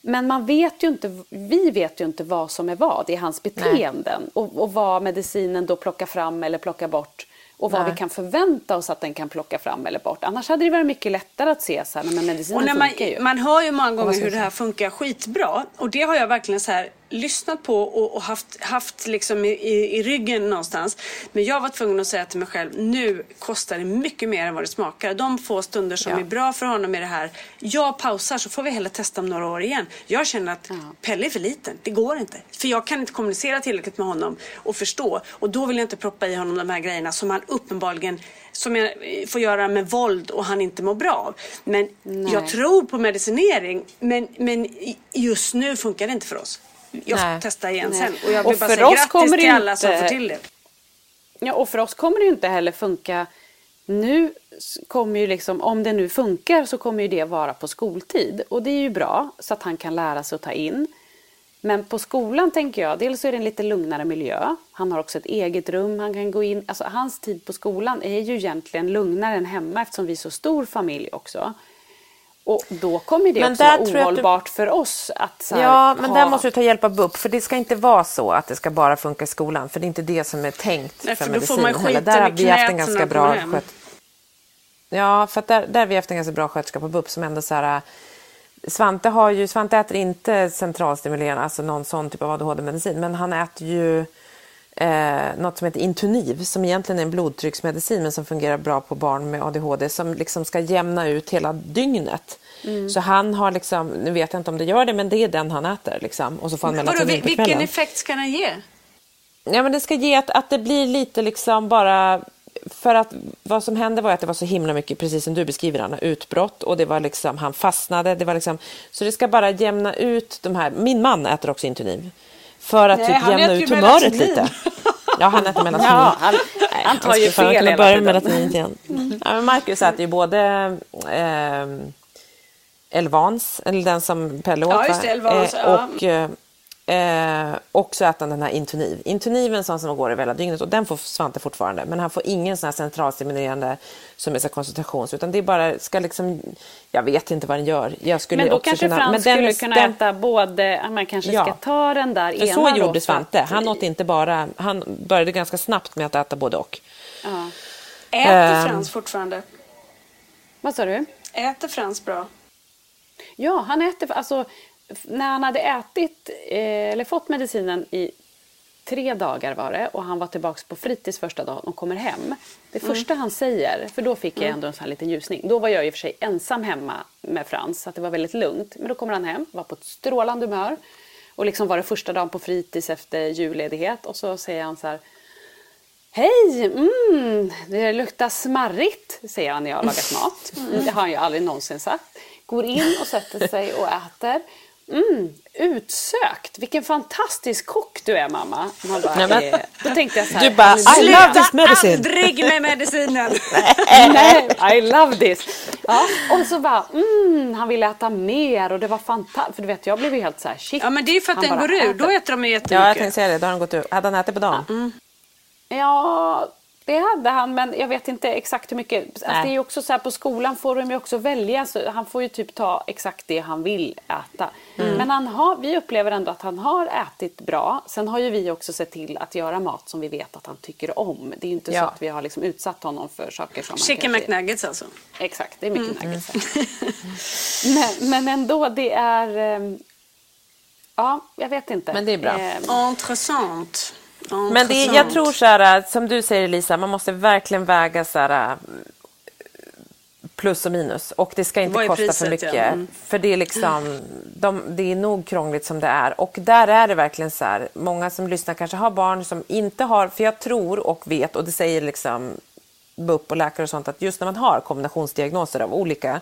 Men man vet ju inte, vi vet ju inte vad som är vad i hans beteenden och, och vad medicinen då plockar fram eller plockar bort och vad Nej. vi kan förvänta oss att den kan plocka fram eller bort. Annars hade det varit mycket lättare att se så här, men medicinen Och när man, funkar ju. man hör ju många gånger hur det här funkar skitbra. Och det har jag verkligen så här lyssnat på och, och haft, haft liksom i, i, i ryggen någonstans. Men jag var tvungen att säga till mig själv, nu kostar det mycket mer än vad det smakar. De få stunder som Ja. är bra för honom i det här, jag pausar så får vi hellre testa om några år igen. Jag känner att Pelle är för liten, det går inte. För jag kan inte kommunicera tillräckligt med honom och förstå. Och då vill jag inte proppa i honom de här grejerna som han uppenbarligen som jag eh, får göra med våld och han inte mår bra av. Men Nej. jag tror på medicinering men, men just nu funkar det inte för oss. Jag får testa igen Nej. sen. Och jag vill Och bara säga grattis kommer till alla som får till det. Ja, och för oss kommer det ju inte heller funka. Nu kommer ju liksom, om det nu funkar så kommer ju det vara på skoltid. Och det är ju bra så att han kan lära sig att ta in. Men på skolan tänker jag, dels så är det en lite lugnare miljö. Han har också ett eget rum han kan gå in. Alltså hans tid på skolan är ju egentligen lugnare än hemma eftersom vi är så stor familj också. Och då kommer det Men också vara att du- ohållbart för oss att Ja, men ha... där måste du ta hjälp av BUP. För det ska inte vara så att det ska bara funka i skolan. För det är inte det som är tänkt Nej, för, för då får medicin man heller. Där har vi haft en ganska bra sköt... Ja, för att där, där har vi haft en ganska bra sköterska på BUP som ändå så här... Svante, har ju, Svante äter inte centralstimulerande, alltså någon sån typ av ADHD-medicin, men han äter ju eh, något som heter Intuniv som egentligen är en blodtrycksmedicin men som fungerar bra på barn med ADHD som liksom ska jämna ut hela dygnet. Mm. Så han har liksom, nu vet jag inte om det gör det, men det är den han äter. Liksom. Och så får han melatonin Vadå, vilken effekt ska den ge? Ja, men det ska ge att, att det blir lite liksom bara för att vad som hände var att det var så himla mycket, precis som du beskriver Anna, utbrott och det var liksom, han fastnade. Det var liksom, så det ska bara jämna ut de här, min man äter också Intuniv. För att Nej, typ jämna ut humöret lite. [LAUGHS] Ja, han äter melatonin. Ja, han, Nej, han tar ju fel hela börja med melatonin igen. [LAUGHS] Mm. Ja, men Marcus äter ju både eh, Elvans, eller den som Pelle åt, ja, det, Elvans, eh, och eh, Eh, och så äter han den här Intuniv. Intuniv är en sån som går över hela dygnet och den får Svante fortfarande. Men han får ingen sån här centralstimulerande som är så koncentrations utan det är bara, ska liksom, jag vet inte vad den gör. Jag skulle men då också kanske kunna, Frans men skulle den, kunna den, äta både, man kanske ja, ska ta den där ena Så gjorde Svante. Han åt inte bara, han började ganska snabbt med att äta både och. Ja. Äter eh, Frans fortfarande? Vad sa du? Äter Frans bra? Ja, han äter, alltså när han hade ätit, eh, eller fått medicinen i tre dagar var det och han var tillbaka på fritids första dagen och kommer hem. Det mm. första han säger, för då fick jag mm. ändå en sån här liten ljusning. Då var jag i och för sig ensam hemma med Frans så att det var väldigt lugnt. Men då kommer han hem, var på ett strålande humör och liksom var det första dagen på fritids efter julledighet och så säger han så här Hej! Mm, det luktar smarrigt, säger han när jag har lagat mat. Mm. Det har han ju aldrig någonsin sagt. Går in och sätter sig och äter. Mm, utsökt! Vilken fantastisk kock du är mamma. Man bara, Nej, eh, då tänkte jag så här. Du bara, I love this medicine. aldrig med medicinen. [LAUGHS] Nej, I love this. Ja, och så bara, mm, han ville äta mer och det var fantastiskt. För du vet, jag blev ju helt så här, shit. Ja, men det är för att den går ur. Då äter de ju jättemycket. Ja, jag tänkte säga det. Då har den gått ur. Hade han ätit på dagen? Mm. Ja, det hade han, men jag vet inte exakt hur mycket. Alltså, det är ju också så här, på skolan får de ju också välja. Så han får ju typ ta exakt det han vill äta. Mm. Men han har, vi upplever ändå att han har ätit bra. Sen har ju vi också sett till att göra mat som vi vet att han tycker om. Det är ju inte ja. så att vi har liksom utsatt honom för saker som Chicken kanske... McNuggets alltså? Exakt, det är mycket mm. nuggets. [LAUGHS] men, men ändå, det är... Ehm, ja, jag vet inte. Men det är bra. Eh, Intressant. Men det, jag tror så här, som du säger Lisa, man måste verkligen väga så här, plus och minus. Och det ska inte kosta priset, för mycket. Ja. Mm. För det är, liksom, de, det är nog krångligt som det är. Och där är det verkligen så här, många som lyssnar kanske har barn som inte har, för jag tror och vet, och det säger liksom BUP och läkare och sånt, att just när man har kombinationsdiagnoser av olika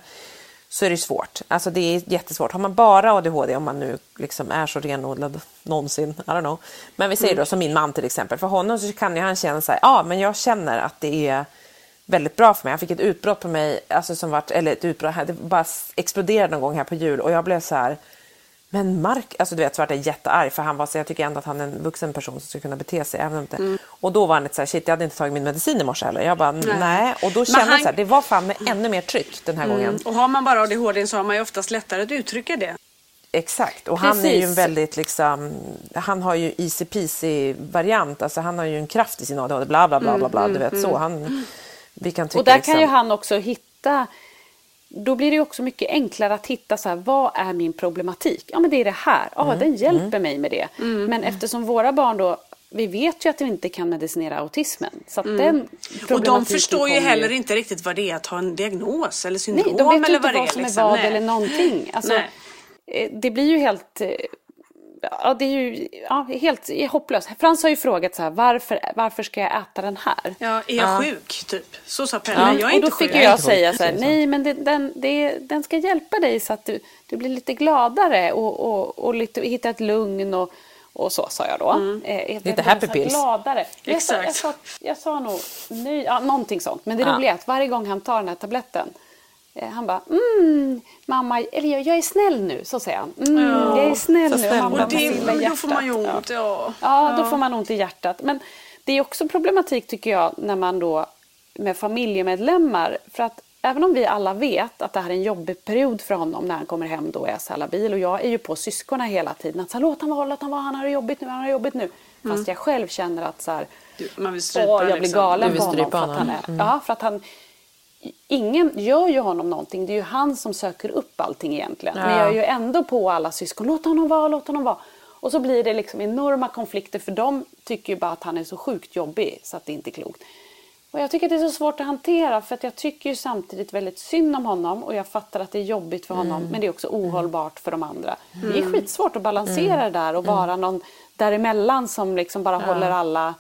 så är det svårt. Alltså det är jättesvårt. Har man bara ADHD, om man nu liksom är så renodlad någonsin, I don't know. Men vi säger då mm. som min man till exempel, för honom så kan ju han känna så här, ja men jag känner att det är väldigt bra för mig. Han fick ett utbrott på mig, alltså som vart, eller ett utbrott, det bara exploderade någon gång här på jul och jag blev så här, men Mark, alltså du vet, så vart jag jättearg för han var så, jag tycker ändå att han är en vuxen person som ska kunna bete sig. Även om det, mm. Och då var han lite så här, shit jag hade inte tagit min medicin i morse heller. Jag bara, nej. nej. Och då kände han... jag så här, det var fan med ännu mer tryck den här mm. gången. Och har man bara ADHD så har man ju oftast lättare att uttrycka det. Exakt, och Precis. han är ju en väldigt liksom, han har ju easy peasy variant, alltså han har ju en kraft i sin ADHD, bla bla bla bla, bla mm, du vet mm, så. Han, vi kan tycka, och där liksom... kan ju han också hitta då blir det också mycket enklare att hitta så här, vad är min problematik? Ja men det är det här, ja mm. den hjälper mm. mig med det. Mm. Men eftersom våra barn då vi vet ju att de inte kan medicinera autismen. Så mm. den och de förstår ju heller inte riktigt vad det är att ha en diagnos eller syndrom. Nej, de vet eller inte vad, vad som är liksom. vad Nej. eller någonting. Alltså, eh, det blir ju helt eh, ja, det är ju ja, helt hopplöst. Frans har ju frågat så här, varför, varför ska jag äta den här? Ja, är jag ja. sjuk typ? Så sa Pelle, ja. jag är och då fick jag säga så här, nej men det, den, det, den ska hjälpa dig så att du, du blir lite gladare och, och, och lite, hitta ett lugn och, och så sa jag då. Mm. Eh, lite happy pills. Gladare. Jag sa, jag, sa, jag sa nog ny, ja, någonting sånt. Men det ja. roliga är att varje gång han tar den här tabletten han bara, mm, mamma, eller jag, jag är snäll nu, så säger han. Mm, ja, jag är snäll nu. Mamma, och det, då får man ju ont. Ja. Ja. ja, då får man ont i hjärtat. Men det är också problematik tycker jag när man då med familjemedlemmar. För att även om vi alla vet att det här är en jobbig period för honom när han kommer hem då och är så labil. Och jag är ju på syskonen hela tiden. Att så, låt han vara, låt han vara, han har det jobbigt nu, han har det jobbigt nu. Mm. Fast jag själv känner att så här, du, man vill strypa åh, jag blir liksom. galen på honom. För att han är, mm. ja, för att han ingen gör ju honom någonting. Det är ju han som söker upp allting egentligen. Ja. Men jag är ju ändå på alla syskon. Låt honom vara, låt honom vara. Och så blir det liksom enorma konflikter för de tycker ju bara att han är så sjukt jobbig så att det inte är klokt. Och jag tycker att det är så svårt att hantera för att jag tycker ju samtidigt väldigt synd om honom och jag fattar att det är jobbigt för honom Mm. men det är också ohållbart för de andra. Det är skitsvårt att balansera det där och vara någon däremellan som liksom bara håller alla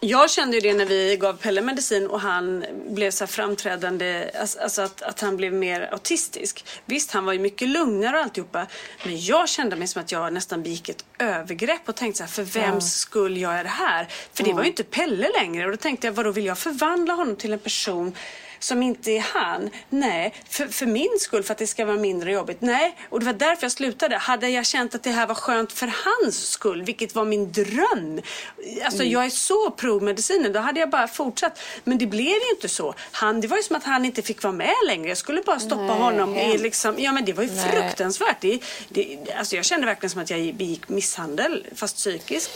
Jag kände ju det när vi gav Pelle medicin och han blev så här framträdande, alltså att, att han blev mer autistisk. Visst, han var ju mycket lugnare och alltihopa. Men jag kände mig som att jag nästan begick ett övergrepp och tänkte så här, för vems skull jag det här? För det var ju inte Pelle längre. Och då tänkte jag, vadå vill jag förvandla honom till en person som inte är han. Nej, för, för min skull, för att det ska vara mindre jobbigt. Nej, och det var därför jag slutade. Hade jag känt att det här var skönt för hans skull, vilket var min dröm. Alltså jag är så pro medicinen, då hade jag bara fortsatt. Men det blev ju inte så. Han, det var ju som att han inte fick vara med längre. Jag skulle bara stoppa Nej, honom i liksom, ja men det var ju fruktansvärt. Det, det, alltså jag kände verkligen som att jag begick misshandel, fast psykisk.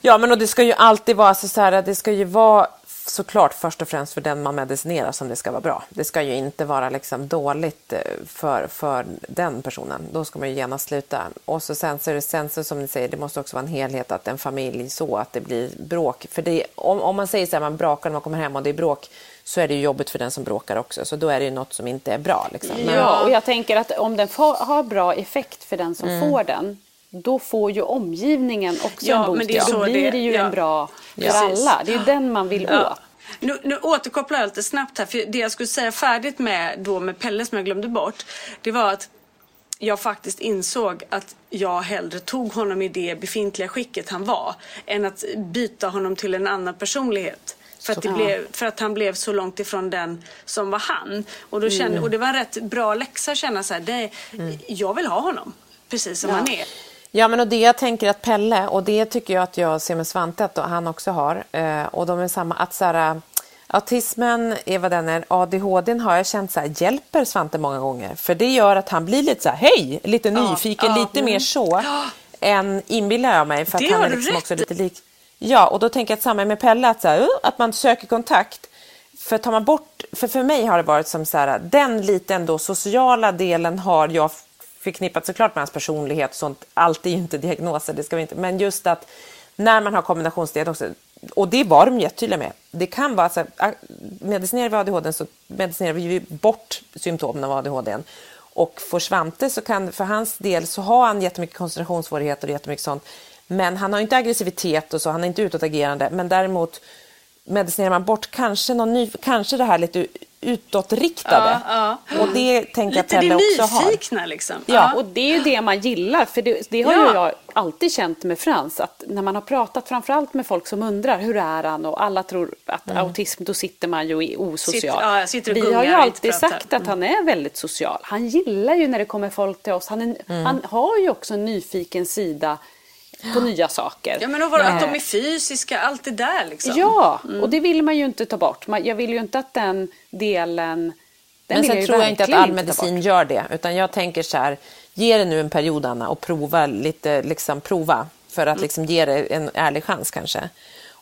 Ja, men och det ska ju alltid vara så, så här, det ska ju vara såklart först och främst för den man medicinerar som det ska vara bra. Det ska ju inte vara liksom dåligt eh, för, för den personen. Då ska man ju genast sluta. Och så sen så är det sen så som ni säger, det måste också vara en helhet att en familj så att det blir bråk. För det, om, om man säger så här, man bråkar när man kommer hem och det är bråk så är det ju jobbigt för den som bråkar också. Så då är det ju något som inte är bra. Liksom. Men, Ja, och jag tänker att om den får, har bra effekt för den som Mm. får den, då får ju omgivningen också Ja, en boost. men då blir det- ju ja. en bra för Precis. alla. Det är ju den man vill Ja. åt. Nu, nu återkopplar jag lite snabbt här, för det jag skulle säga färdigt med då med Pelle som jag glömde bort, det var att jag faktiskt insåg att jag hellre tog honom i det befintliga skicket han var än att byta honom till en annan personlighet. För att, blev, för att han blev så långt ifrån den som var han. Och, då kände, och det var en rätt bra läxa att känna så här, det, jag vill ha honom precis som han är. Ja, men och det jag tänker att Pelle, och det tycker jag att jag ser med Svante att han också har, eh, och de är samma, att så här, autismen är vad den är, ADHD har jag känt så här, hjälper Svante många gånger, för det gör att han blir lite så här, hej, lite nyfiken, ja, lite mer så, än inbillar jag mig, för Det att han är liksom rätt också lite lik. Ja, och då tänker jag att samma med Pelle, att, så här, uh, att man söker kontakt, för tar man bort, för för mig har det varit som så här, den lite ändå sociala delen har jag förknippat såklart med hans personlighet och sånt. Allt är ju inte diagnoser, det ska vi inte. Men just att när man har kombinationsdiagnoser, och det var de jättetydliga med. Det kan vara så här, ah, medicinerar vi ADHD så medicinerar vi bort symptomen av ADHD. Och för Svante så kan, för hans del så har han jättemycket koncentrationssvårigheter och jättemycket sånt. Men han har inte aggressivitet och så, han är inte utåtagerande. Men däremot medicinerar man bort kanske, någon ny, kanske det här lite utåtriktade. Ja, Och det tänker jag Lite Pelle också har. nyfikna liksom. Ja, och det är ju det man gillar. För det, det har ju Ja. jag alltid känt med Frans. Att när man har pratat framförallt med folk som undrar hur är han och alla tror att autism, då sitter man ju osocial. Sitter- ja, Vi har ju alltid sagt att han är väldigt social. Han gillar ju när det kommer folk till oss. Han, är, han har ju också en nyfiken sida på nya saker. Ja men och var, att de Eh, är fysiska, allt det där liksom. Ja, och det vill man ju inte ta bort. Man- Jag vill ju inte att den delen... Den Men sen ju tror jag inte att all medicin bort. gör det. Utan jag tänker så här, ge det nu en period Anna och prova lite, liksom prova. För att liksom ge det en ärlig chans kanske.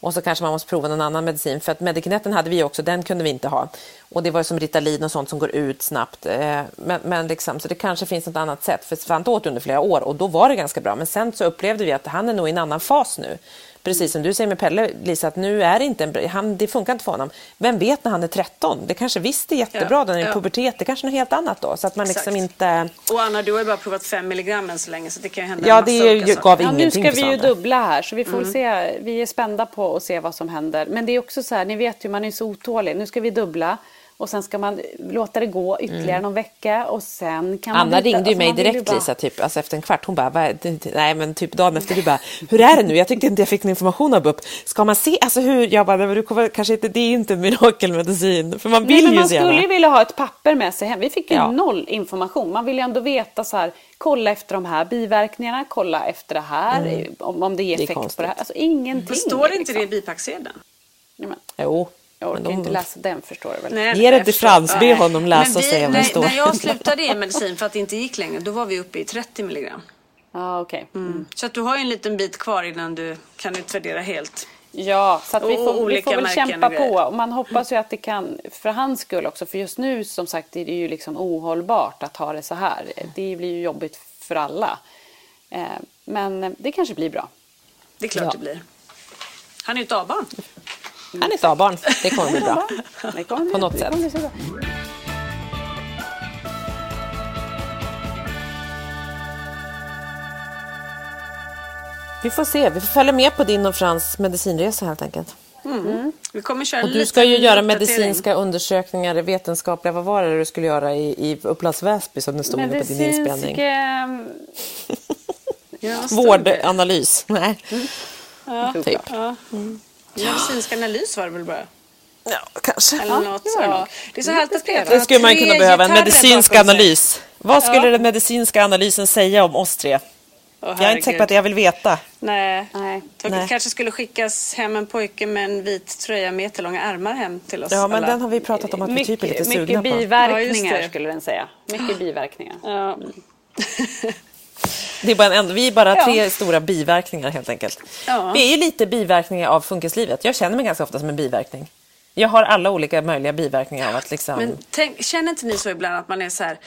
Och så kanske man måste prova någon annan medicin. För att Medikinetten hade vi också, den kunde vi inte ha. Och det var som Ritalin och sånt som går ut snabbt. Eh, men, men liksom, så det kanske finns något annat sätt. För Svante åt under flera år och då var det ganska bra. Men sen så upplevde vi att han är nog i en annan fas nu. Precis som du säger med Pelle, Lisa, att nu är det inte en han, det funkar inte för honom. Vem vet när han är 13? Det kanske visst är jättebra Ja, då när det är pubertet. Det kanske är något helt annat då. Så att man liksom inte... Och Anna, du har ju bara provat fem milligram än så länge så det kan ju hända Ja, en massa det olika ju- saker. gav Ja, nu ingenting ska för vi ju dubbla här så vi får Mm. se. Vi är spända på att se vad som händer. Men det är också så här, ni vet ju man är så otålig. Nu ska vi dubbla och sen ska man låta det gå ytterligare någon vecka och sen kan man Mm. Anna byta. ringde ju Alltså, mig man ju direkt bara- Lisa, typ, alltså efter en kvart. Hon bara, nej men typ dagen efter, du bara, hur är det nu? Jag tyckte inte jag fick någon information av BUP. Ska man se, alltså hur? Jag bara, "Nej, men du kommer, kanske inte, det är inte en mirakelmedicin. För man Nej, vill men ju man skulle ju vilja ha ett papper med sig hem. Vi fick ju Ja. noll information. Man vill ju ändå veta så här, kolla efter de här biverkningarna, kolla efter det här, om, om det ger Mm. Det effekt på konstigt. det här. Alltså ingenting. Men står inte liksom. det i bipacksedeln? Ja, men, Jo. Jag orkar de- inte läsa den förstår du väl. Nej, Ge det till. Frans, be honom läsa Men och vi- se vad det när, står. När jag slutade ge medicin för att det inte gick längre, då var vi uppe i 30 milligram. Ja, okej. Mm. Så att du har ju en liten bit kvar innan du kan utvärdera helt. Ja, så att vi Och får, vi olika får väl kämpa på. Och man hoppas ju att det kan, för hans skull också, för just nu som sagt är det ju liksom ohållbart att ha det så här. Det blir ju jobbigt för alla. Eh, Men det kanske blir bra. Det är klart Ja. det blir. Han är ju ett A-barn. Han är ett A-barn. Det kommer bli bra. [LAUGHS] Det kommer bli- På något det sätt. kommer bli så bra. Vi får se. Vi får följa med på din och Frans medicinresa helt enkelt. Vi kommer köra Och du ska ju göra medicinska undersökningar, vetenskapliga, vad var det du skulle göra i, i Upplands Väsby som det stod nu på din Medicinsk... inspelning? ehm, [LAUGHS] Ja. Vårdanalys. Nej. Typ. Ja. Medicinsk analys var det väl bara? Ja, kanske. Eller något. det var det Ja. Det är så härligt att har skulle man kunna behöva, en medicinsk analys. Vad skulle den medicinska analysen säga om oss tre? Åh, Jag är inte säker på att jag vill veta. Nej. Nej. Det kanske skulle skickas hem en pojke med en vit tröja med jättelånga ärmar hem till oss Ja, men alla. den har vi pratat om att vi typ är lite Mycket, sugna mycket på. Ja, biverkningar skulle den säga. Mycket biverkningar. Ja. [LAUGHS] Det är bara en, vi är bara Ja. tre stora biverkningar helt enkelt. Ja. Vi är ju lite biverkningar av funkislivet. Jag känner mig ganska ofta som en biverkning. Jag har alla olika möjliga biverkningar av att liksom... Men tänk, känner inte ni så ibland att man är så här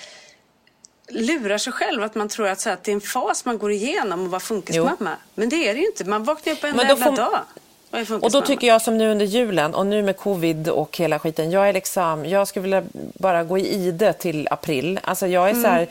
lurar sig själv att man tror att, så här, att det är en fas man går igenom och vara funkismamma. Men det är det ju inte. Man vaknar upp en jävla får- dag och då tycker jag som nu under julen och nu med covid och hela skiten. Jag är liksom, jag skulle vilja bara gå i ide till april. Alltså jag är så här,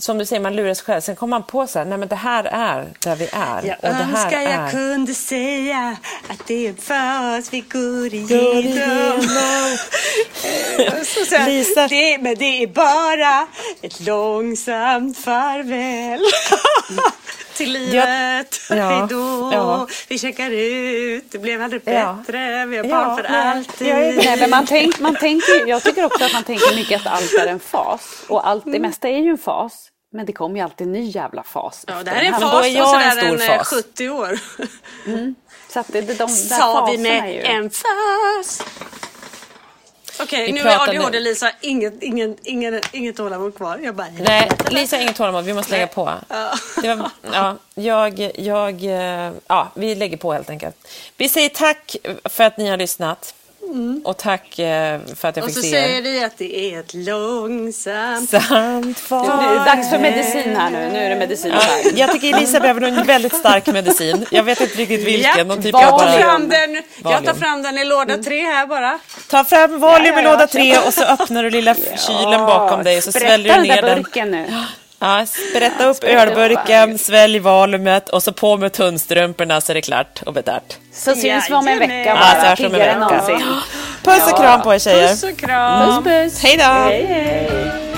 som du säger, man lurar sig själv. Sen kommer man på så här, nej men det här är där vi är. Jag och det här önskar jag är... kunde säga att det är en fas vi går igenom. igenom. [LAUGHS] Så så här, Lisa. det, men det är bara ett långsamt farväl [LAUGHS] till livet. Ja, [LAUGHS] Hejdå, ja. vi checkar ut, det blev aldrig bättre, vi har barn för alltid. jag är- Nej, men man tänk, man tänker, jag tycker också att man tänker mycket att allt är en fas. Och allt, det mesta är ju en fas. Men det kommer ju alltid en ny jävla fas. Ja, det här är en fas är en sådär stor en, eh, fas. 70 år. Så att det, de där Sa vi är med ju... en fas. Okej, Vi nu är ADHD nu. Lisa, inget, ingen, ingen, inget tålamod kvar. Jag bara, Nej, Lisa inget tålamod. Vi måste lägga på. Var, ja, jag, jag, eh, ja, vi lägger på helt enkelt. Vi säger tack för att ni har lyssnat. Och tack eh, för att jag Och fick så se säger er. vi att det är ett långsamt Sant Nu far. är det dags för medicin här nu. Nu är det medicin Ja, här. jag tycker Elisa behöver en väldigt stark medicin. Jag vet inte riktigt vilken. Japp, typ jag Ta bara... fram den, jag tar fram den i låda tre här bara. Ta fram Valium Ja, i ja, låda tre och så öppnar du lilla kylen bakom dig och så sväljer Berätta du den ner där den. burken nu. Ja, sprätta upp ölburken, svälj Valiumet och så på med tunnstrumporna så är det klart och betärt. Så syns vi om en vecka. Ja, så bara. hörs vi om en Piggare än vecka. någonsin. Puss och kram på er tjejer. Puss och kram. Puss puss. Hej då. Hej hej.